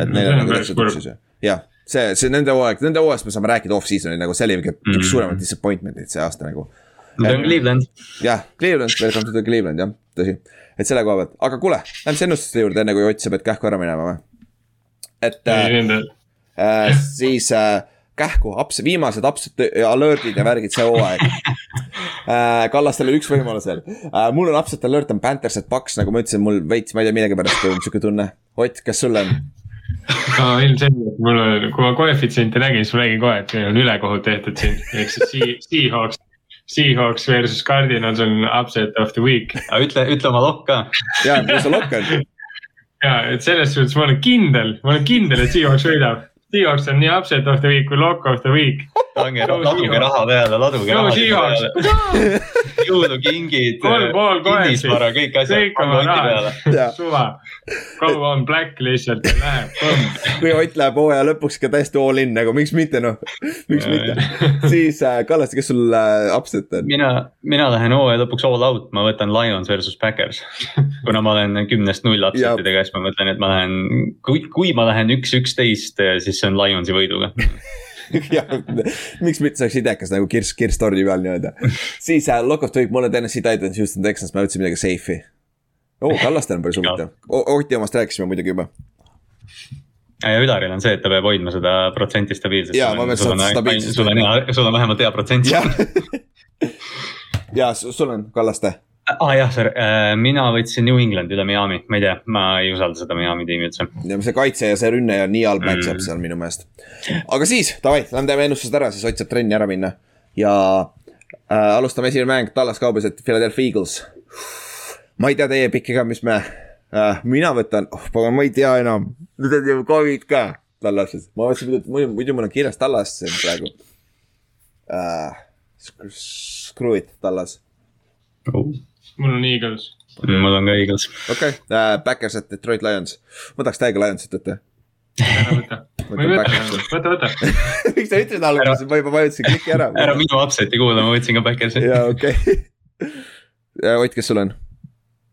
et neil on nagu täpselt üks siis jah, see, see nende hooaeg, nende hooajast me saame rääkida off-season'i nagu see oli mingi üks mm. suuremaid disappointment'id see aasta nagu Need on Cleveland. jah, Cleveland, welcome to the Cleveland jah, tõsi. et selle koha pealt, aga kuule, lähme siis ennustuste juurde, enne kui Ott, sa pead kähku ära minema või? et äh, äh, siis äh, kähku, aps-, viimased apsud, alert'id ja värgid see hooaeg äh,. Kallastel oli üks võimalus veel äh,, mul on upset alert on Panthers, et Paks, nagu ma ütlesin, mul veits, ma ei tea, millegipärast on sihuke tunne. Ott, kas sul on? no ilmselgelt, mul on, kui ma koefitsienti nägin, siis ma nägin kohe, et meil on ülekohut tehtud siin, ehk siis Seahawks Seahawks versus Cardinals on upset of the week. ütle, ütle oma lokk ka. ja, mis su lokk on? ja, et selles suhtes ma olen kindel, ma olen kindel, et Seahawks võidab. Seahawks on nii upset of the week kui lock of the week. pange, laduge raha peale, laduge raha peale. jõulukingid, kinnisvara, kõik asjad, pange Oti peale. suva, go on black lihtsalt ja läheb. kui Ott läheb hooaja lõpuks ka täiesti all in nagu, miks mitte noh, miks mitte. siis äh, Kallaste, kes sul äh, upset on? mina, mina lähen hooaja lõpuks all out, ma võtan Lions versus Backers. kuna ma olen kümnest null upset'idega, siis ma mõtlen, et ma lähen, kui, kui ma lähen üks, üksteist, siis see on Lionsi võiduga jah, miks mitte, see oleks idekas nagu kirss, kirss torni peal nii-öelda. siis äh, lock of the week, mul on Tennessee Titans, Houston Texans, ma ütlesin midagi safe'i. oo oh,, Kallastel on päris huvitav, Oti omast rääkisime muidugi juba ja Ülaril on see, et ta peab hoidma seda protsenti stabiilsust. jaa, ma pean seda stabiilsust. sul on hea, sul on vähemalt hea protsent. ja sul on Kallaste ah, jah, äh, mina võtsin New England üle Miami, ma ei tea, ma ei usalda seda Miami tiimi üldse. see kaitse ja see rünne on nii halb mm. match-up seal minu meelest. aga siis, davai, lähme teeme ennustused ära, siis Ott saab trenni ära minna. ja äh, alustame esimene mäng, Tallas Cowboysed, Philadelphia Eagles. ma ei tea teie pikki ka, mis me äh,, mina võtan, oh pagan, ma ei tea enam, nüüd on ju Covid ka Tallases, ma mõtlesin, muidu, muidu mul on kirjas Tallas praegu äh,. Screw it, Tallas oh mul on Eagles. mul on ka Eagles. okei okay. uh,, Backers at Detroit Lions, ma tahaks täiega Lionsit võtta. ära võta, võta, võta. miks sa ütlesid alguses, ma juba vajutasin kliki ära. ära minu upset'i kuula, ma võtsin ka Backersi. jaa, okei okay. Ott, kes sul on?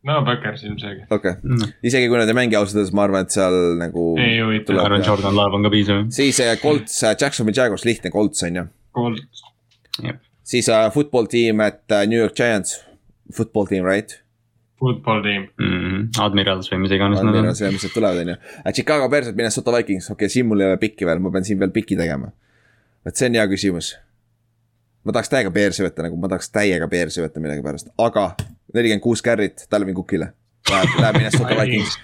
no Backers ilmselgelt. okei okay. mm., isegi kui nad ei mängi ausalt öeldes, ma arvan, et seal nagu. ei huvita. ma arvan, Jordan Love on ka piisav. siis uh, Colts uh,, Jacksonville Jaguars, lihtne Colts on ju. Colts. siis uh, football team at uh, New York Giants football team, right? Football team mm. -hmm. Admirals või mis iganes nad on. Admirals ja mis sealt tulevad, on ju. Chicago Bears, Minnesota Vikings, okei okay,, siin mul ei ole pikki veel, ma pean siin veel pikki tegema. vot see on hea küsimus. ma tahaks täiega Bears'i võtta nagu, ma tahaks täiega Bears'i võtta millegipärast, aga nelikümmend kuus carry't Talvin Cookile. Läheb, läheb Minnesota Vikings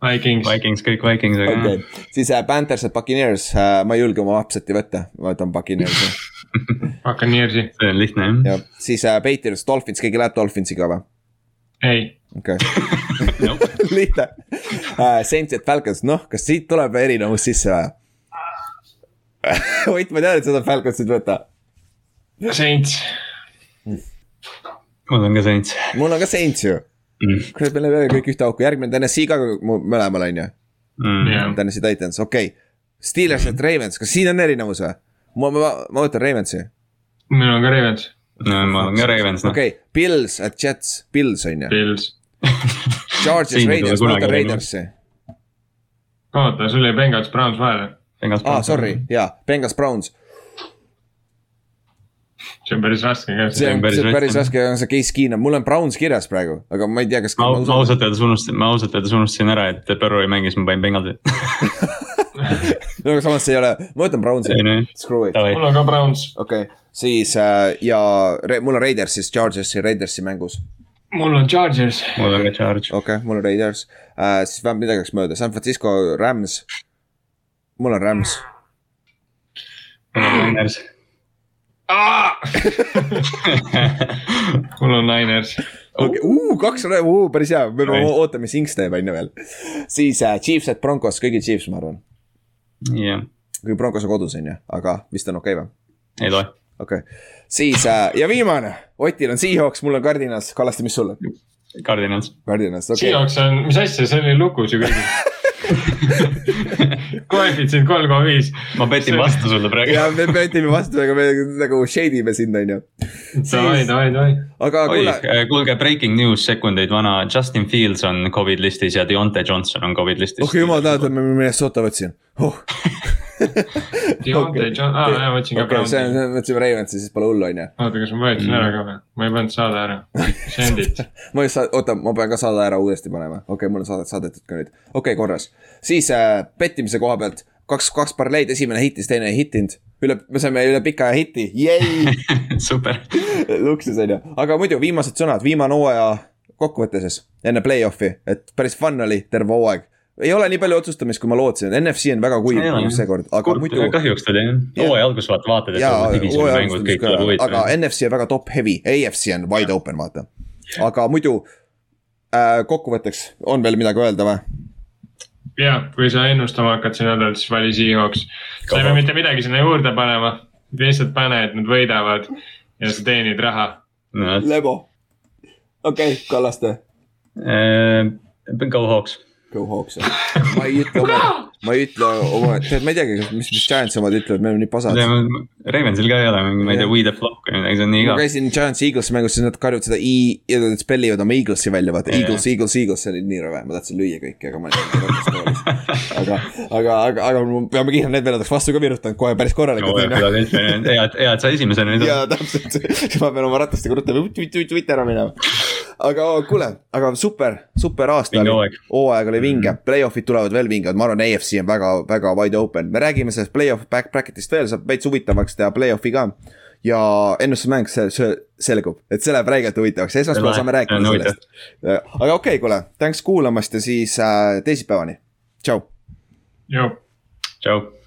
Vikings. Vikings, kõik Vikings, aga okay.. siis äh, Panthers ja Buccaneers äh,, ma ei julge oma upset'i võtta, ma võtan Buccaneers'i Buccaneers'i. see on lihtne jah. jah, siis äh, Patriots, Dolphins, keegi läheb Dolphinsiga või? ei. okei okay. lihtne uh,. Saints ja Falcons, noh, kas siit tuleb erinevus sisse või Ott, ma tean, et sa tahad Falconsit võtta. Saints. mul on ka Saints. mul on ka Saints ju mm.. kurat, meil on kõik ühte auku, järgmine TNS-i ka mõlemal on ju. Mm.. TNS-i Titans, okei. Okay.. Steelers ja Ravens, kas siin on erinevus või? ma, ma, ma võtan Ravensi. minul on ka Ravens. no ma olen ka Ravens no.. okei. Okay., Pils at Jets, Pils on ju. Pils Charges, Raiders, ma võtan Raidersi. oota, sul jäi Bengals, Browns vahele. aa, ah, sorry, jaa, Bengals, Browns see on päris raske ka. see on päris, päris raske, on see case Keenum, mul on Browns kirjas praegu, aga ma ei tea, kas. ma ausalt öeldes unustasin, ma ausalt öeldes unustasin ära, et Burrow ei mängi, siis ma panin Bengalsi no aga samas see ei ole, ma võtan Brownsi. Screw it. mul on ka Browns. okei okay., siis äh, ja re, mul on Raiders siis Chargersi, Raidersi mängus. mul on Chargers. mul on ka Charge. okei okay,, mul on Raiders äh,, siis vähemalt midagi läks mööda, San Francisco Rams. mul on Rams. mul on Niners mul on Niners. okei, kaks on, päris hea, me peame ootama, mis Inks teeb, on ju veel. siis äh, Chiefs at Broncos, kõigil Chiefs, ma arvan. jah yeah.. kui Broncos on kodus, on ju, aga vist on okei okay, või? ei loe. okei okay., siis äh, ja viimane, Otil on Seahawks, mul on Cardinas, Kallaste, mis sul on? Cardinals. Cardinals, okei okay.. Seahawks on, mis asja, see oli lukus ju kõigil koefitsient kolm koma viis. ma petin vastu sulle praegu. ja me petime vastu, aga me nagu shade ime sind, on ju. Davai, davai, davai. aga kuule. Äh, kuulge, breaking news sekundeid vana, Justin Fields on Covid listis ja Deontay Johnson on Covid listis. oh jumal tänatud, ma Minnesota võtsin oh. Deontay John, aa jaa, võtsin ka okay,. see on, mõtlesime Ravensi, siis pole hullu, on ju. oota, kas ma võtsin ära ka või? ma ei pannud saada ära, send'it ma just, oota, ma pean ka saada ära uuesti panema, okei okay,, mul on saadet saadetud ka nüüd, okei okay,, korras. siis äh, pettimise koha pealt, kaks, kaks parleid, esimene hittis, teine ei hittinud. üle, me saime üle pika aja hitti, jäi super. Luksus on ju, aga muidu viimased sõnad, viimane hooaja kokkuvõte siis, enne play-off'i, et päris fun oli terve hooaeg ei ole nii palju otsustamist, kui ma lootsin, NFC on väga kuiv seekord, aga Kurt, muidu. kahjuks tuli jah, hooaja alguses vaata vaatad, et sul divisioni mängud kõik tuleb huvitav. aga NFC on väga top heavy, AFC on wide open, vaata. aga muidu äh, kokkuvõtteks, on veel midagi öelda või? ja, kui sa ennustama hakkad siin nädalal, siis vali Seahawks. sa ei pea mitte midagi sinna juurde panema, lihtsalt pane, et nad võidavad ja sa teenid raha no.. Lebo, okei okay,, Kallaste uh,. Go Hawks Go Hawks, ma ei ütle oma, ma ei ütle oma, tead, ma ei teagi, mis, mis Giants omad ütlevad, me oleme nii pasad. Ravensil ka ei ole, ma ei tea, We the Flock või midagi, see on nii igav. ma käisin Giants Eaglesi mängus, siis nad karjuvad seda i ja nad spellivad oma Eaglesi välja, vaata Eagles, Eagles, Eagles, see oli nii rõve, ma tahtsin lüüa kõiki, aga ma olin. aga, aga, aga, aga me peame kiirelt, need venad oleks vastu ka virutanud kohe päris korralikult. hea, hea, et sa esimesena nüüd. jaa, täpselt, ma pean oma ratastega ruttu, vutt-vutt-vutt ära minema. aga kuule, aga super, super aasta oli, hooaeg oli vinge, play-off'id tulevad veel vinged, ma arvan, AFC on väga, väga wide open, me räägime sellest play-off back bracket'ist veel, saab veits huvitavaks teha play-off'i ka. ja ennustusmäng, see, see selgub, et see läheb räigelt huvitavaks, esmaspäeval saame rääkida sellest. aga okei okay,, kuule, thanks kuulamast ja siis äh, teisipäevani, tšau. tšau